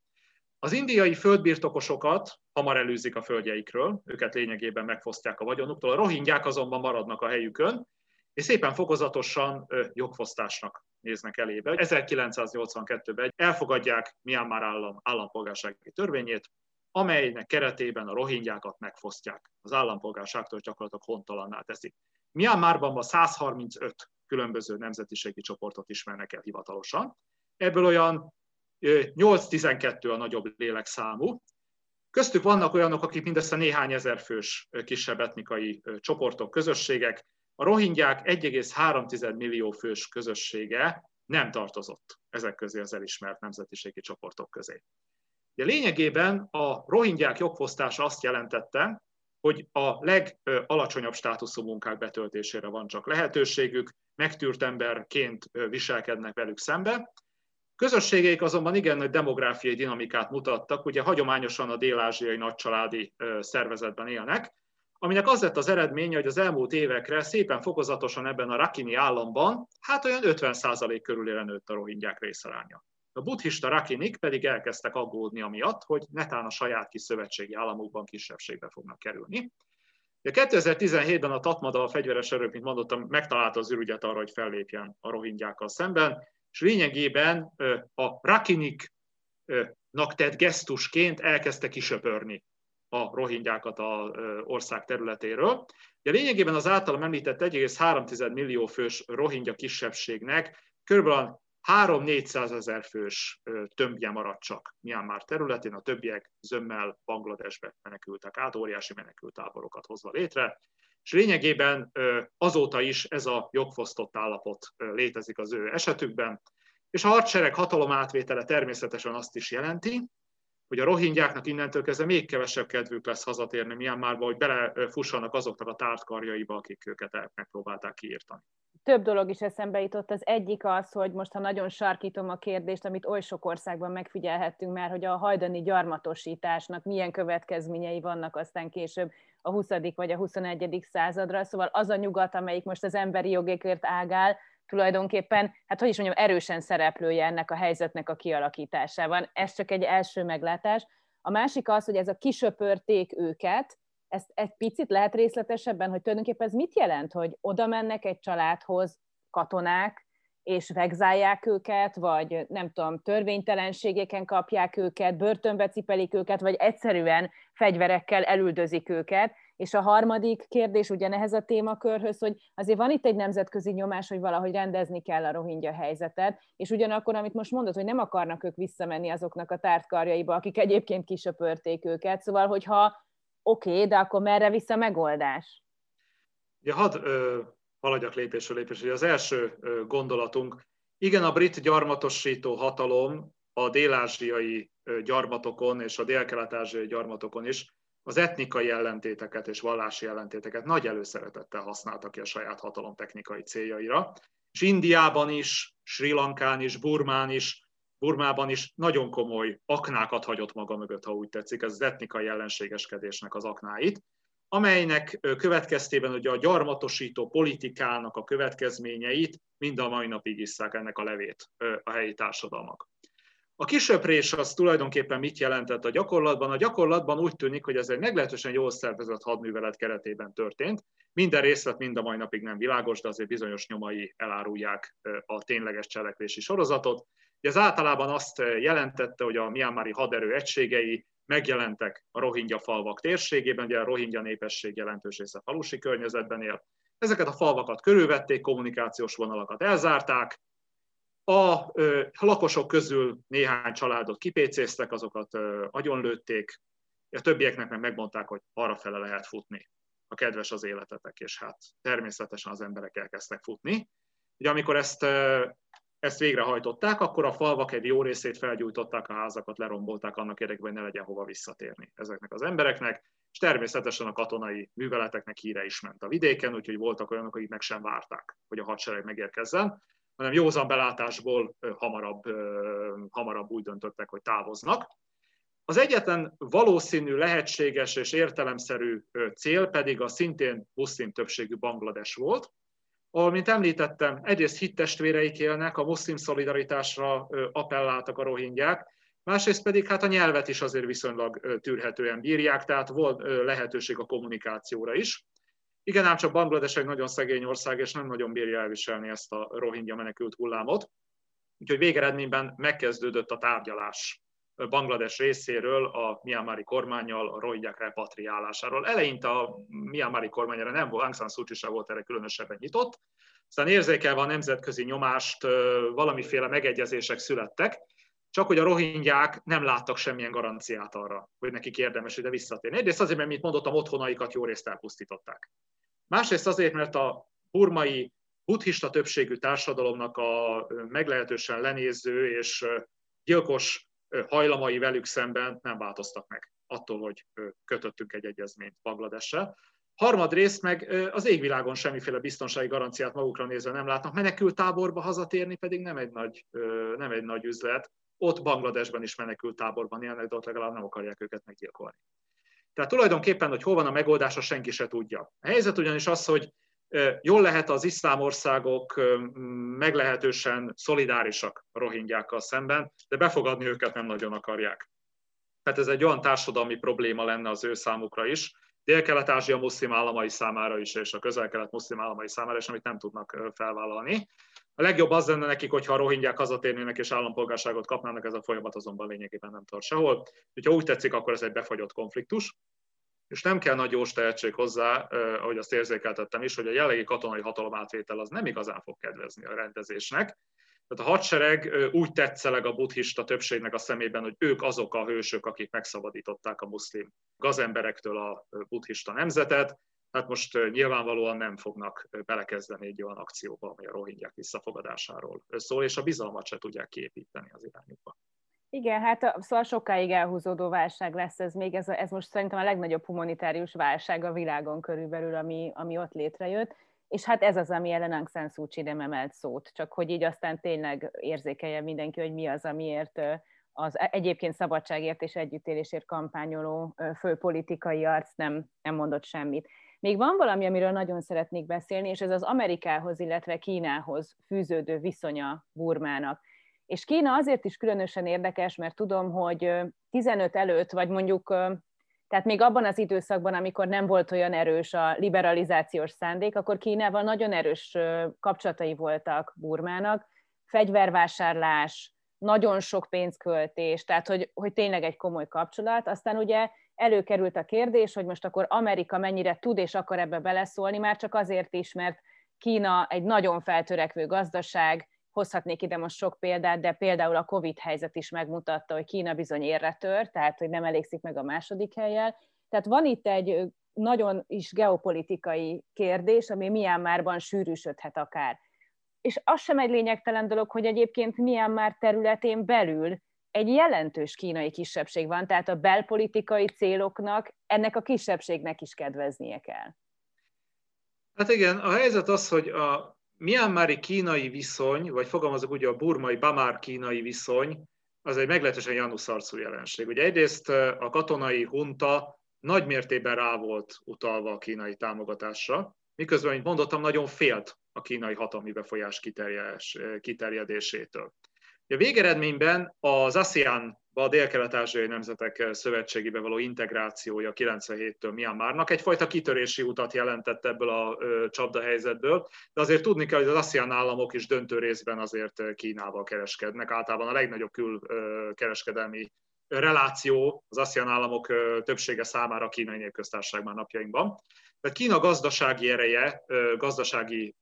Az indiai földbirtokosokat hamar előzik a földjeikről, őket lényegében megfosztják a vagyonuktól, a rohingyák azonban maradnak a helyükön, és szépen fokozatosan jogfosztásnak néznek elébe. 1982-ben elfogadják Myanmar állam állampolgársági törvényét, amelynek keretében a rohingyákat megfosztják. Az állampolgárságtól gyakorlatilag hontalanná teszik. Myanmarban ma 135 különböző nemzetiségi csoportot ismernek el hivatalosan. Ebből olyan 8-12 a nagyobb lélekszámú. Köztük vannak olyanok, akik mindössze néhány ezer fős kisebb etnikai csoportok, közösségek, a rohingyák 1,3 millió fős közössége nem tartozott ezek közé az elismert nemzetiségi csoportok közé. De lényegében a rohingyák jogfosztása azt jelentette, hogy a legalacsonyabb státuszú munkák betöltésére van csak lehetőségük, megtűrt emberként viselkednek velük szembe. Közösségeik azonban igen nagy demográfiai dinamikát mutattak, ugye hagyományosan a dél-ázsiai nagycsaládi szervezetben élnek, aminek az lett az eredménye, hogy az elmúlt évekre szépen fokozatosan ebben a Rakini államban, hát olyan 50% körülére nőtt a rohingyák részaránya. A buddhista rakinik pedig elkezdtek aggódni amiatt, hogy netán a saját kis szövetségi államukban kisebbségbe fognak kerülni. De 2017-ben a Tatmada, a fegyveres erők, mint mondottam, megtalálta az ürügyet arra, hogy fellépjen a rohingyákkal szemben, és lényegében a rakiniknak tett gesztusként elkezdte kisöpörni a rohingyákat az ország területéről. Ugye lényegében az általam említett 1,3 millió fős rohingya kisebbségnek kb. 3-400 ezer fős tömbje maradt csak Myanmar területén, a többiek zömmel Bangladesbe menekültek át, óriási menekültáborokat hozva létre, és lényegében azóta is ez a jogfosztott állapot létezik az ő esetükben, és a hadsereg hatalom átvétele természetesen azt is jelenti, hogy a rohingyáknak innentől kezdve még kevesebb kedvük lesz hazatérni Myanmarba, hogy belefussanak azoknak a tártkarjaiba, akik őket megpróbálták kiírtani. Több dolog is eszembe jutott. Az egyik az, hogy most, ha nagyon sarkítom a kérdést, amit oly sok országban megfigyelhettünk már, hogy a hajdani gyarmatosításnak milyen következményei vannak aztán később a 20. vagy a 21. századra, szóval az a nyugat, amelyik most az emberi jogékért ágál, tulajdonképpen, hát hogy is mondjam, erősen szereplője ennek a helyzetnek a kialakításában. Ez csak egy első meglátás. A másik az, hogy ez a kisöpörték őket, ezt egy picit lehet részletesebben, hogy tulajdonképpen ez mit jelent, hogy oda mennek egy családhoz katonák, és vegzálják őket, vagy nem tudom, törvénytelenségeken kapják őket, börtönbe cipelik őket, vagy egyszerűen fegyverekkel elüldözik őket. És a harmadik kérdés ugyanehez a témakörhöz, hogy azért van itt egy nemzetközi nyomás, hogy valahogy rendezni kell a rohingya helyzetet, és ugyanakkor, amit most mondod, hogy nem akarnak ők visszamenni azoknak a tártkarjaiba, akik egyébként kisöpörték őket, szóval, hogyha oké, okay, de akkor merre vissza megoldás? Ja, hadd ö, haladjak lépésről lépésre. Az első gondolatunk, igen, a brit gyarmatosító hatalom a dél-ázsiai gyarmatokon és a dél-kelet-ázsiai gyarmatokon is az etnikai ellentéteket és vallási ellentéteket nagy előszeretettel használta ki a saját hatalom technikai céljaira. És Indiában is, Sri Lankán is, Burmán is, Burmában is nagyon komoly aknákat hagyott maga mögött, ha úgy tetszik, ez az etnikai ellenségeskedésnek az aknáit amelynek következtében ugye a gyarmatosító politikának a következményeit mind a mai napig isszák ennek a levét a helyi társadalmak. A kisöprés az tulajdonképpen mit jelentett a gyakorlatban? A gyakorlatban úgy tűnik, hogy ez egy meglehetősen jól szervezett hadművelet keretében történt. Minden részlet mind a mai napig nem világos, de azért bizonyos nyomai elárulják a tényleges cselekvési sorozatot. Ez általában azt jelentette, hogy a Myanmari haderő egységei megjelentek a rohingya falvak térségében, ugye a rohingya népesség jelentős része falusi környezetben él. Ezeket a falvakat körülvették, kommunikációs vonalakat elzárták, a lakosok közül néhány családot kipécéztek, azokat agyonlőtték, a többieknek meg megmondták, hogy arra fele lehet futni, a kedves az életetek, és hát természetesen az emberek elkezdtek futni. Ugye amikor ezt ezt végrehajtották, akkor a falvak egy jó részét felgyújtották, a házakat lerombolták annak érdekében, hogy ne legyen hova visszatérni ezeknek az embereknek, és természetesen a katonai műveleteknek híre is ment a vidéken, úgyhogy voltak olyanok, akik meg sem várták, hogy a hadsereg megérkezzen, hanem józan belátásból hamarabb, hamarabb úgy döntöttek, hogy távoznak. Az egyetlen valószínű, lehetséges és értelemszerű cél pedig a szintén muszlim többségű Banglades volt, ahol, mint említettem, egyrészt hittestvéreik élnek, a muszlim szolidaritásra appelláltak a rohingyák, másrészt pedig hát a nyelvet is azért viszonylag tűrhetően bírják, tehát volt lehetőség a kommunikációra is. Igen, ám csak Banglades egy nagyon szegény ország, és nem nagyon bírja elviselni ezt a rohingya menekült hullámot. Úgyhogy végeredményben megkezdődött a tárgyalás Banglades részéről a Myanmari kormányjal a rohingyák repatriálásáról. Eleinte a Myanmari kormányra nem volt, Aung San Suu Kyi volt erre különösebben nyitott, aztán érzékelve a nemzetközi nyomást, valamiféle megegyezések születtek, csak hogy a rohingyák nem láttak semmilyen garanciát arra, hogy nekik érdemes ide visszatérni. Egyrészt azért, mert, mint mondottam, otthonaikat jó részt elpusztították. Másrészt azért, mert a burmai buddhista többségű társadalomnak a meglehetősen lenéző és gyilkos hajlamai velük szemben nem változtak meg attól, hogy kötöttünk egy egyezményt Bangladessel. Harmadrészt meg az égvilágon semmiféle biztonsági garanciát magukra nézve nem látnak. Menekült táborba hazatérni pedig nem egy nagy, nem egy nagy üzlet. Ott Bangladesben is menekült táborban élnek, de ott legalább nem akarják őket meggyilkolni. Tehát tulajdonképpen, hogy hol van a megoldás, senki se tudja. A helyzet ugyanis az, hogy Jól lehet az iszlám országok meglehetősen szolidárisak a rohingyákkal szemben, de befogadni őket nem nagyon akarják. Tehát ez egy olyan társadalmi probléma lenne az ő számukra is, Dél-Kelet-Ázsia muszlim államai számára is, és a közel-kelet muszlim államai számára is, amit nem tudnak felvállalni. A legjobb az lenne nekik, hogyha a rohingyák hazatérnének és állampolgárságot kapnának, ez a folyamat azonban lényegében nem tart sehol. Ha úgy tetszik, akkor ez egy befagyott konfliktus és nem kell nagy jós tehetség hozzá, ahogy azt érzékeltettem is, hogy a jelenlegi katonai hatalom átvétel az nem igazán fog kedvezni a rendezésnek. Tehát a hadsereg úgy tetszeleg a buddhista többségnek a szemében, hogy ők azok a hősök, akik megszabadították a muszlim gazemberektől a buddhista nemzetet, hát most nyilvánvalóan nem fognak belekezdeni egy olyan akcióba, ami a rohingyák visszafogadásáról szól, és a bizalmat se tudják kiépíteni az irányukba. Igen, hát szóval sokáig elhúzódó válság lesz ez még, ez, ez most szerintem a legnagyobb humanitárius válság a világon körülbelül, ami, ami ott létrejött, és hát ez az, ami ellen Aung San Suu Kyi nem emelt szót, csak hogy így aztán tényleg érzékelje mindenki, hogy mi az, amiért az e-, egyébként szabadságért és együttélésért kampányoló főpolitikai arc nem, nem mondott semmit. Még van valami, amiről nagyon szeretnék beszélni, és ez az Amerikához, illetve Kínához fűződő viszonya Burmának. És Kína azért is különösen érdekes, mert tudom, hogy 15 előtt, vagy mondjuk, tehát még abban az időszakban, amikor nem volt olyan erős a liberalizációs szándék, akkor Kínával nagyon erős kapcsolatai voltak Burmának, fegyvervásárlás, nagyon sok pénzköltés, tehát hogy, hogy tényleg egy komoly kapcsolat. Aztán ugye előkerült a kérdés, hogy most akkor Amerika mennyire tud és akar ebbe beleszólni, már csak azért is, mert Kína egy nagyon feltörekvő gazdaság, hozhatnék ide most sok példát, de például a Covid helyzet is megmutatta, hogy Kína bizony érre tör, tehát hogy nem elégszik meg a második helyjel. Tehát van itt egy nagyon is geopolitikai kérdés, ami Myanmarban sűrűsödhet akár. És az sem egy lényegtelen dolog, hogy egyébként Myanmar területén belül egy jelentős kínai kisebbség van, tehát a belpolitikai céloknak ennek a kisebbségnek is kedveznie kell. Hát igen, a helyzet az, hogy a Myanmari kínai viszony, vagy fogalmazok úgy, a burmai Bamár kínai viszony, az egy meglehetősen januszarcú jelenség. Ugye egyrészt a katonai hunta nagy mértékben rá volt utalva a kínai támogatásra, miközben, mint mondottam, nagyon félt a kínai hatalmi befolyás kiterjedésétől. A végeredményben az ASEAN a dél-kelet-ázsiai nemzetek szövetségébe való integrációja 97-től Myanmarnak egyfajta kitörési utat jelentett ebből a csapdahelyzetből, de azért tudni kell, hogy az ASEAN államok is döntő részben azért Kínával kereskednek. Általában a legnagyobb külkereskedelmi reláció az ASEAN államok többsége számára a kínai népköztársaságban napjainkban. Tehát Kína gazdasági ereje, gazdasági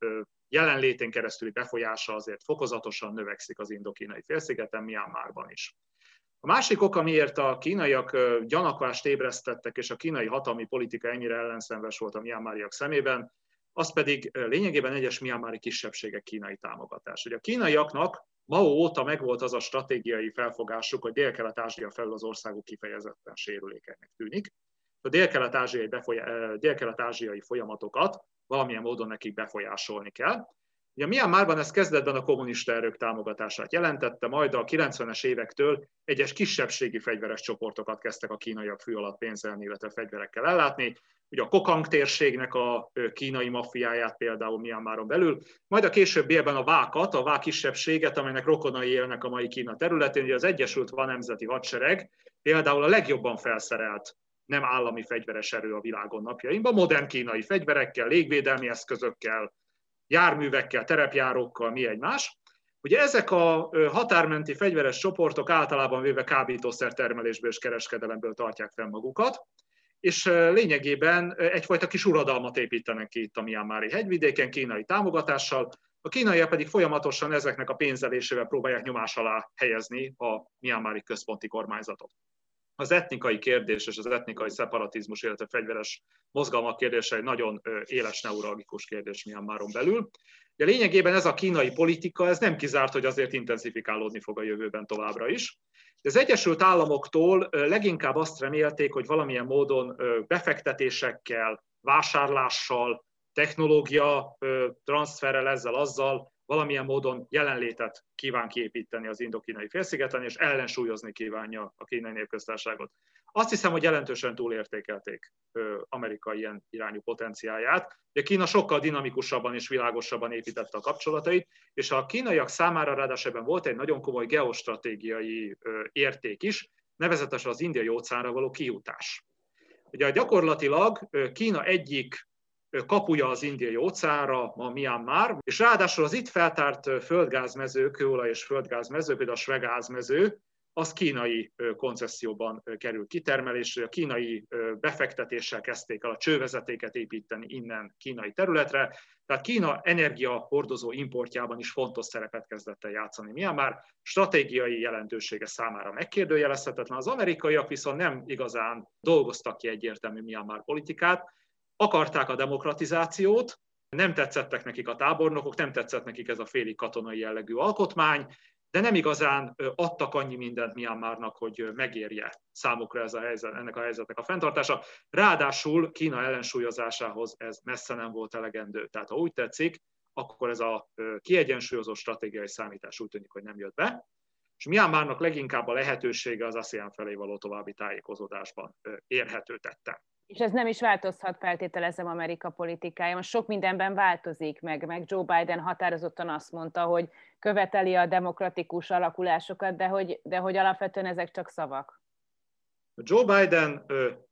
jelenlétén keresztüli befolyása azért fokozatosan növekszik az indokínai félszigeten, Myanmarban is. A másik ok, miért a kínaiak gyanakvást ébresztettek, és a kínai hatalmi politika ennyire ellenszenves volt a miamáriak szemében, az pedig lényegében egyes miamári kisebbségek kínai támogatás. Ugye a kínaiaknak Mao óta megvolt az a stratégiai felfogásuk, hogy Dél-Kelet-Ázsia felül az országok kifejezetten sérülékenynek tűnik. A dél-kelet-ázsiai, befolyá- dél-kelet-ázsiai folyamatokat valamilyen módon nekik befolyásolni kell. Ugye Myanmarban ez kezdetben a kommunista erők támogatását jelentette, majd a 90-es évektől egyes kisebbségi fegyveres csoportokat kezdtek a kínaiak fő alatt pénzelni, illetve fegyverekkel ellátni. Ugye a Kokang térségnek a kínai maffiáját például Myanmaron belül, majd a későbbiekben a vákat, a vák kisebbséget, amelynek rokonai élnek a mai Kína területén, ugye az Egyesült Van Nemzeti Hadsereg például a legjobban felszerelt nem állami fegyveres erő a világon napjainkban, modern kínai fegyverekkel, légvédelmi eszközökkel, járművekkel, terepjárókkal, mi egymás. Ugye ezek a határmenti fegyveres csoportok általában véve kábítószer termelésből és kereskedelemből tartják fel magukat, és lényegében egyfajta kis uradalmat építenek ki itt a Myanmari hegyvidéken kínai támogatással, a kínaiak pedig folyamatosan ezeknek a pénzelésével próbálják nyomás alá helyezni a Myanmari központi kormányzatot az etnikai kérdés és az etnikai szeparatizmus, illetve fegyveres mozgalmak kérdése egy nagyon éles neuralgikus kérdés Myanmaron belül. De lényegében ez a kínai politika, ez nem kizárt, hogy azért intenzifikálódni fog a jövőben továbbra is. De az Egyesült Államoktól leginkább azt remélték, hogy valamilyen módon befektetésekkel, vásárlással, technológia transferrel ezzel, azzal valamilyen módon jelenlétet kíván kiépíteni az indokínai félszigeten, és ellensúlyozni kívánja a kínai népköztárságot. Azt hiszem, hogy jelentősen túlértékelték Amerika ilyen irányú potenciáját. De Kína sokkal dinamikusabban és világosabban építette a kapcsolatait, és a kínaiak számára ráadásul volt egy nagyon komoly geostratégiai érték is, nevezetesen az indiai óceánra való kijutás. Ugye gyakorlatilag Kína egyik kapuja az indiai óceánra, ma Myanmar, és ráadásul az itt feltárt földgázmező, kőolaj és földgázmező, például a svegázmező, az kínai koncesszióban kerül kitermelésre, a kínai befektetéssel kezdték el a csővezetéket építeni innen kínai területre, tehát Kína energiahordozó importjában is fontos szerepet kezdett el játszani. Myanmar. Stratégiai jelentősége számára megkérdőjelezhetetlen, az amerikaiak viszont nem igazán dolgoztak ki egyértelmű Myanmar politikát, akarták a demokratizációt, nem tetszettek nekik a tábornokok, nem tetszett nekik ez a félig katonai jellegű alkotmány, de nem igazán adtak annyi mindent Myanmarnak, hogy megérje számukra ez a helyzet, ennek a helyzetnek a fenntartása. Ráadásul Kína ellensúlyozásához ez messze nem volt elegendő. Tehát ha úgy tetszik, akkor ez a kiegyensúlyozó stratégiai számítás úgy tűnik, hogy nem jött be. és Myanmarnak leginkább a lehetősége az ASEAN felé való további tájékozódásban érhető tettem. És ez nem is változhat, feltételezem Amerika politikája. Most sok mindenben változik meg, meg Joe Biden határozottan azt mondta, hogy követeli a demokratikus alakulásokat, de hogy, de hogy alapvetően ezek csak szavak. Joe Biden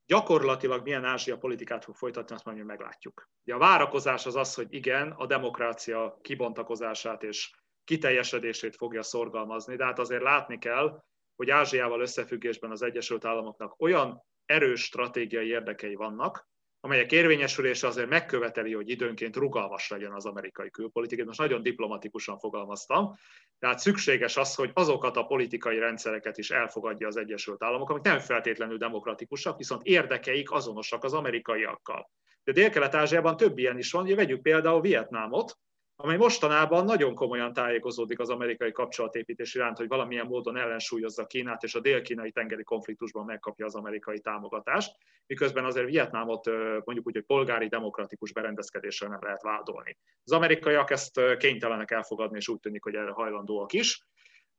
gyakorlatilag milyen Ázsia politikát fog folytatni, azt majd meglátjuk. a várakozás az az, hogy igen, a demokrácia kibontakozását és kiteljesedését fogja szorgalmazni, de hát azért látni kell, hogy Ázsiával összefüggésben az Egyesült Államoknak olyan erős stratégiai érdekei vannak, amelyek érvényesülése azért megköveteli, hogy időnként rugalmas legyen az amerikai külpolitika. Most nagyon diplomatikusan fogalmaztam. Tehát szükséges az, hogy azokat a politikai rendszereket is elfogadja az Egyesült Államok, amik nem feltétlenül demokratikusak, viszont érdekeik azonosak az amerikaiakkal. De Dél-Kelet-Ázsiában több ilyen is van, vegyük például Vietnámot, amely mostanában nagyon komolyan tájékozódik az amerikai kapcsolatépítés iránt, hogy valamilyen módon ellensúlyozza Kínát, és a dél-kínai tengeri konfliktusban megkapja az amerikai támogatást, miközben azért Vietnámot mondjuk úgy, hogy polgári demokratikus berendezkedéssel nem lehet vádolni. Az amerikaiak ezt kénytelenek elfogadni, és úgy tűnik, hogy erre hajlandóak is.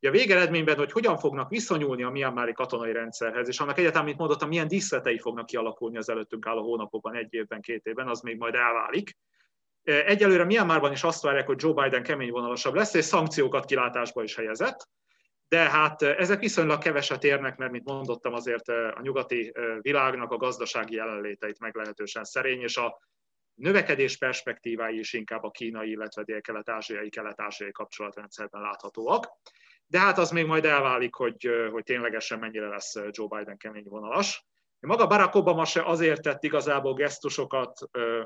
Ugye a végeredményben, hogy hogyan fognak viszonyulni a Myanmari katonai rendszerhez, és annak egyáltalán, mint mondottam, milyen díszletei fognak kialakulni az előttünk álló hónapokban, egy évben, két évben, az még majd elválik. Egyelőre Myanmarban is azt várják, hogy Joe Biden kemény vonalasabb lesz, és szankciókat kilátásba is helyezett, de hát ezek viszonylag keveset érnek, mert, mint mondottam, azért a nyugati világnak a gazdasági jelenléteit meglehetősen szerény, és a növekedés perspektívái is inkább a kínai, illetve dél-kelet-ázsiai, kelet-ázsiai kapcsolatrendszerben láthatóak. De hát az még majd elválik, hogy, hogy ténylegesen mennyire lesz Joe Biden kemény vonalas. Maga Barack Obama se azért tett igazából gesztusokat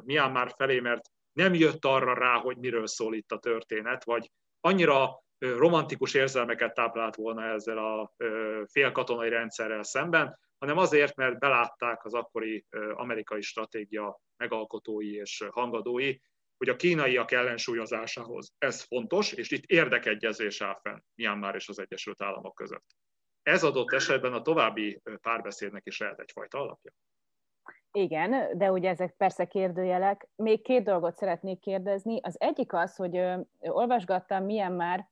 Myanmar felé, mert nem jött arra rá, hogy miről szól itt a történet, vagy annyira romantikus érzelmeket táplált volna ezzel a félkatonai rendszerrel szemben, hanem azért, mert belátták az akkori amerikai stratégia megalkotói és hangadói, hogy a kínaiak ellensúlyozásához ez fontos, és itt érdekegyezés áll fenn Myanmar és az Egyesült Államok között. Ez adott esetben a további párbeszédnek is lehet egyfajta alapja. Igen, de ugye ezek persze kérdőjelek. Még két dolgot szeretnék kérdezni. Az egyik az, hogy ö, olvasgattam milyen már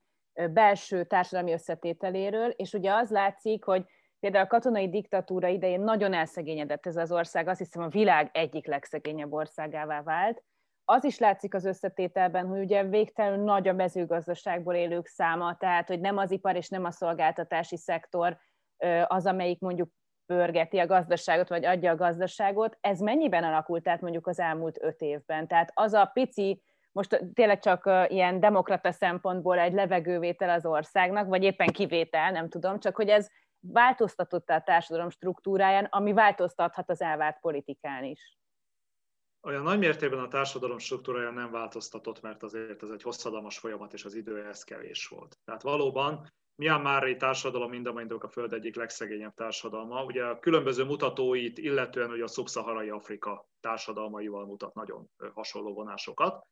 belső társadalmi összetételéről, és ugye az látszik, hogy például a katonai diktatúra idején nagyon elszegényedett ez az ország, azt hiszem a világ egyik legszegényebb országává vált. Az is látszik az összetételben, hogy ugye végtelenül nagy a mezőgazdaságból élők száma, tehát hogy nem az ipar és nem a szolgáltatási szektor az, amelyik mondjuk pörgeti a gazdaságot, vagy adja a gazdaságot, ez mennyiben alakult át mondjuk az elmúlt öt évben? Tehát az a pici, most tényleg csak ilyen demokrata szempontból egy levegővétel az országnak, vagy éppen kivétel, nem tudom, csak hogy ez változtatott a társadalom struktúráján, ami változtathat az elvárt politikán is. Olyan nagy mértékben a társadalom struktúrája nem változtatott, mert azért ez egy hosszadalmas folyamat, és az idő ehhez kevés volt. Tehát valóban Myanmari társadalom mindamennyiük a Föld egyik legszegényebb társadalma. Ugye a különböző mutatóit, illetően ugye a szubszaharai Afrika társadalmaival mutat nagyon hasonló vonásokat.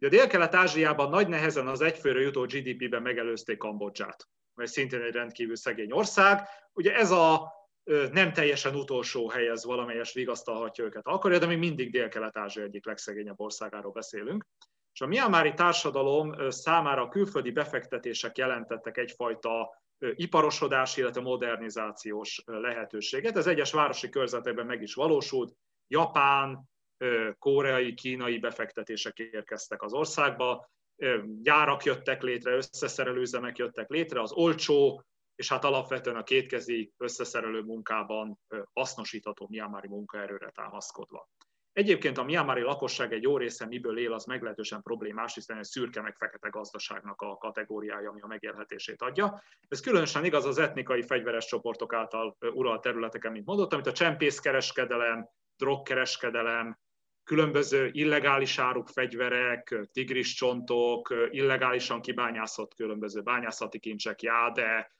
A Dél-Kelet-Ázsiában nagy nehezen az egyfőre jutó GDP-ben megelőzték Kambodzsát, mely szintén egy rendkívül szegény ország. Ugye ez a nem teljesen utolsó hely, ez valamelyes vigasztalhatja őket akarja, de még mindig Dél-Kelet-Ázsia egyik legszegényebb országáról beszélünk. És a Myanmari társadalom számára a külföldi befektetések jelentettek egyfajta iparosodás, illetve modernizációs lehetőséget. Ez egyes városi körzetekben meg is valósult. Japán, koreai, kínai befektetések érkeztek az országba, gyárak jöttek létre, összeszerelőzemek jöttek létre, az olcsó és hát alapvetően a kétkezi összeszerelő munkában hasznosítható Myanmari munkaerőre támaszkodva. Egyébként a Myanmari lakosság egy jó része miből él, az meglehetősen problémás, hiszen egy szürke meg fekete gazdaságnak a kategóriája, ami a megélhetését adja. Ez különösen igaz az etnikai fegyveres csoportok által uralt területeken, mint mondottam, amit a csempészkereskedelem, drogkereskedelem, különböző illegális áruk, fegyverek, tigris csontok, illegálisan kibányászott különböző bányászati kincsek, jáde,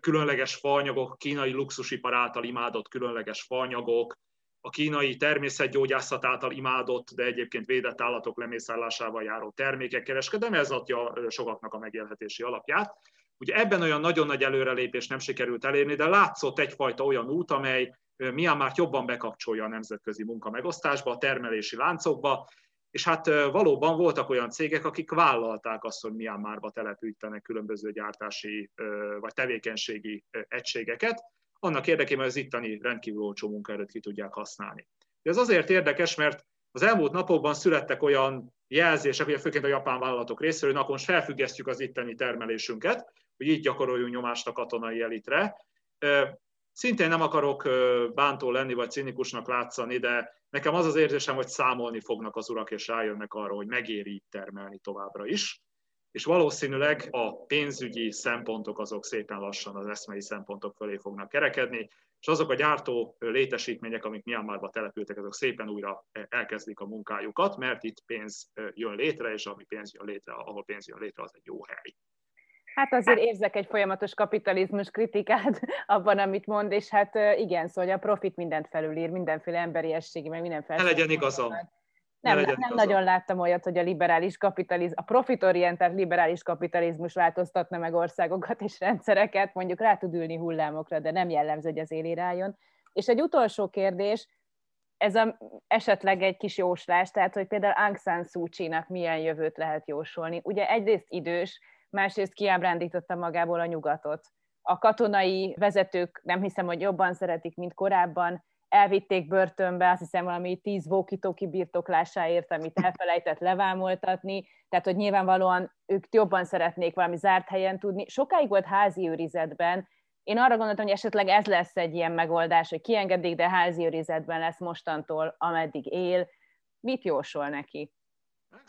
különleges faanyagok, kínai luxusipar által imádott különleges faanyagok, a kínai természetgyógyászat által imádott, de egyébként védett állatok lemészállásával járó termékek kereskedelme, ez adja sokaknak a megélhetési alapját. Ugye ebben olyan nagyon nagy előrelépés nem sikerült elérni, de látszott egyfajta olyan út, amely már jobban bekapcsolja a nemzetközi munka megosztásba, a termelési láncokba, és hát valóban voltak olyan cégek, akik vállalták azt, hogy Myanmarba telepítenek különböző gyártási vagy tevékenységi egységeket, annak érdekében, hogy az itteni rendkívül olcsó munkaerőt ki tudják használni. Ez azért érdekes, mert az elmúlt napokban születtek olyan jelzések, ugye főként a japán vállalatok részéről, hogy akkor most felfüggesztjük az itteni termelésünket, hogy így gyakoroljunk nyomást a katonai elitre. Szintén nem akarok bántó lenni, vagy cinikusnak látszani, de nekem az az érzésem, hogy számolni fognak az urak, és rájönnek arra, hogy megéri így termelni továbbra is. És valószínűleg a pénzügyi szempontok azok szépen lassan az eszmei szempontok fölé fognak kerekedni, és azok a gyártó létesítmények, amik Myanmarba települtek, azok szépen újra elkezdik a munkájukat, mert itt pénz jön létre, és ami pénz jön létre, ahol pénz jön létre, az egy jó hely. Hát azért érzek egy folyamatos kapitalizmus kritikát abban, amit mond, és hát igen, szóval a profit mindent felülír, mindenféle emberiességi, meg mindenféle... Ne legyen igazam. Nem, nem, nagyon láttam olyat, hogy a liberális kapitalizmus, a profitorientált liberális kapitalizmus változtatna meg országokat és rendszereket, mondjuk rá tud ülni hullámokra, de nem jellemző, hogy az élére álljon. És egy utolsó kérdés, ez a, esetleg egy kis jóslás, tehát hogy például Aung San Suu Kyi-nak milyen jövőt lehet jósolni. Ugye egyrészt idős, másrészt kiábrándította magából a nyugatot. A katonai vezetők nem hiszem, hogy jobban szeretik, mint korábban, elvitték börtönbe, azt hiszem valami tíz vókitóki birtoklásáért, amit elfelejtett levámoltatni, tehát hogy nyilvánvalóan ők jobban szeretnék valami zárt helyen tudni. Sokáig volt házi őrizetben, én arra gondoltam, hogy esetleg ez lesz egy ilyen megoldás, hogy kiengedik, de házi őrizetben lesz mostantól, ameddig él. Mit jósol neki?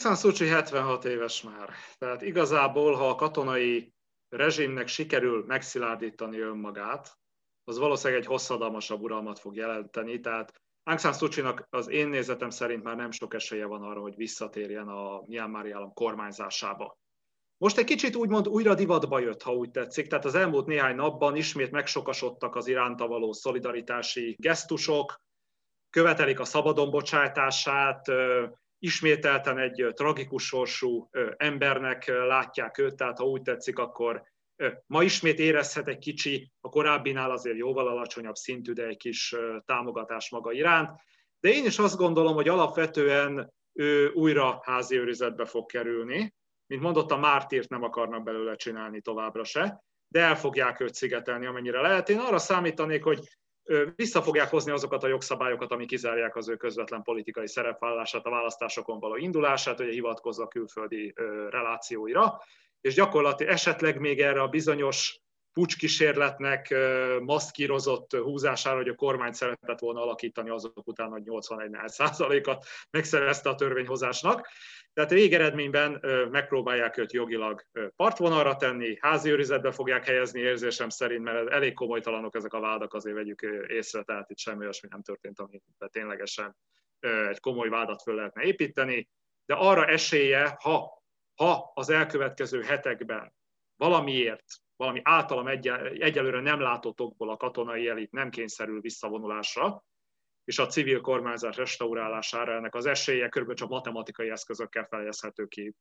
Aung San 76 éves már. Tehát igazából, ha a katonai rezsimnek sikerül megszilárdítani önmagát, az valószínűleg egy hosszadalmasabb uralmat fog jelenteni, tehát Aung San Suu az én nézetem szerint már nem sok esélye van arra, hogy visszatérjen a Myanmari állam kormányzásába. Most egy kicsit úgymond újra divatba jött, ha úgy tetszik, tehát az elmúlt néhány napban ismét megsokasodtak az iránta való szolidaritási gesztusok, követelik a szabadon bocsátását, ismételten egy tragikus sorsú embernek látják őt, tehát ha úgy tetszik, akkor ma ismét érezhet egy kicsi, a korábbinál azért jóval alacsonyabb szintű, de egy kis támogatás maga iránt. De én is azt gondolom, hogy alapvetően ő újra házi őrizetbe fog kerülni. Mint mondottam, Mártírt nem akarnak belőle csinálni továbbra se, de el fogják őt szigetelni, amennyire lehet. Én arra számítanék, hogy vissza fogják hozni azokat a jogszabályokat, amik kizárják az ő közvetlen politikai szerepvállását, a választásokon való indulását, hogy hivatkozza a külföldi relációira, és gyakorlatilag esetleg még erre a bizonyos pucskísérletnek maszkírozott húzására, hogy a kormány szeretett volna alakítani azok után, hogy 81%-at megszerezte a törvényhozásnak. Tehát végeredményben megpróbálják őt jogilag partvonalra tenni, házi őrizetbe fogják helyezni érzésem szerint, mert elég komolytalanok ezek a vádak, azért vegyük észre, tehát itt semmi olyasmi nem történt, amit ténylegesen egy komoly vádat föl lehetne építeni, de arra esélye, ha, ha az elkövetkező hetekben valamiért, valami általam egyelőre nem látott okból a katonai elit nem kényszerül visszavonulásra, és a civil kormányzás restaurálására ennek az esélye körülbelül csak matematikai eszközökkel fejezhető ki.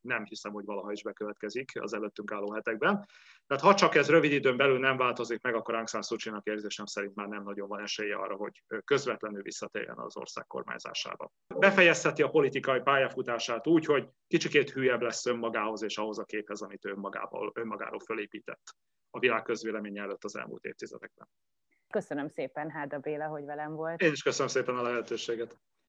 Nem hiszem, hogy valaha is bekövetkezik az előttünk álló hetekben. Tehát ha csak ez rövid időn belül nem változik meg, akkor Aung San Suu Kyi-nak érzésem szerint már nem nagyon van esélye arra, hogy közvetlenül visszatérjen az ország kormányzásába. Befejezheti a politikai pályafutását úgy, hogy kicsikét hülyebb lesz önmagához és ahhoz a képhez, amit önmagából, önmagáról fölépített a világ közvélemény előtt az elmúlt évtizedekben. Köszönöm szépen, Háda Béla, hogy velem volt. Én is köszönöm szépen a lehetőséget.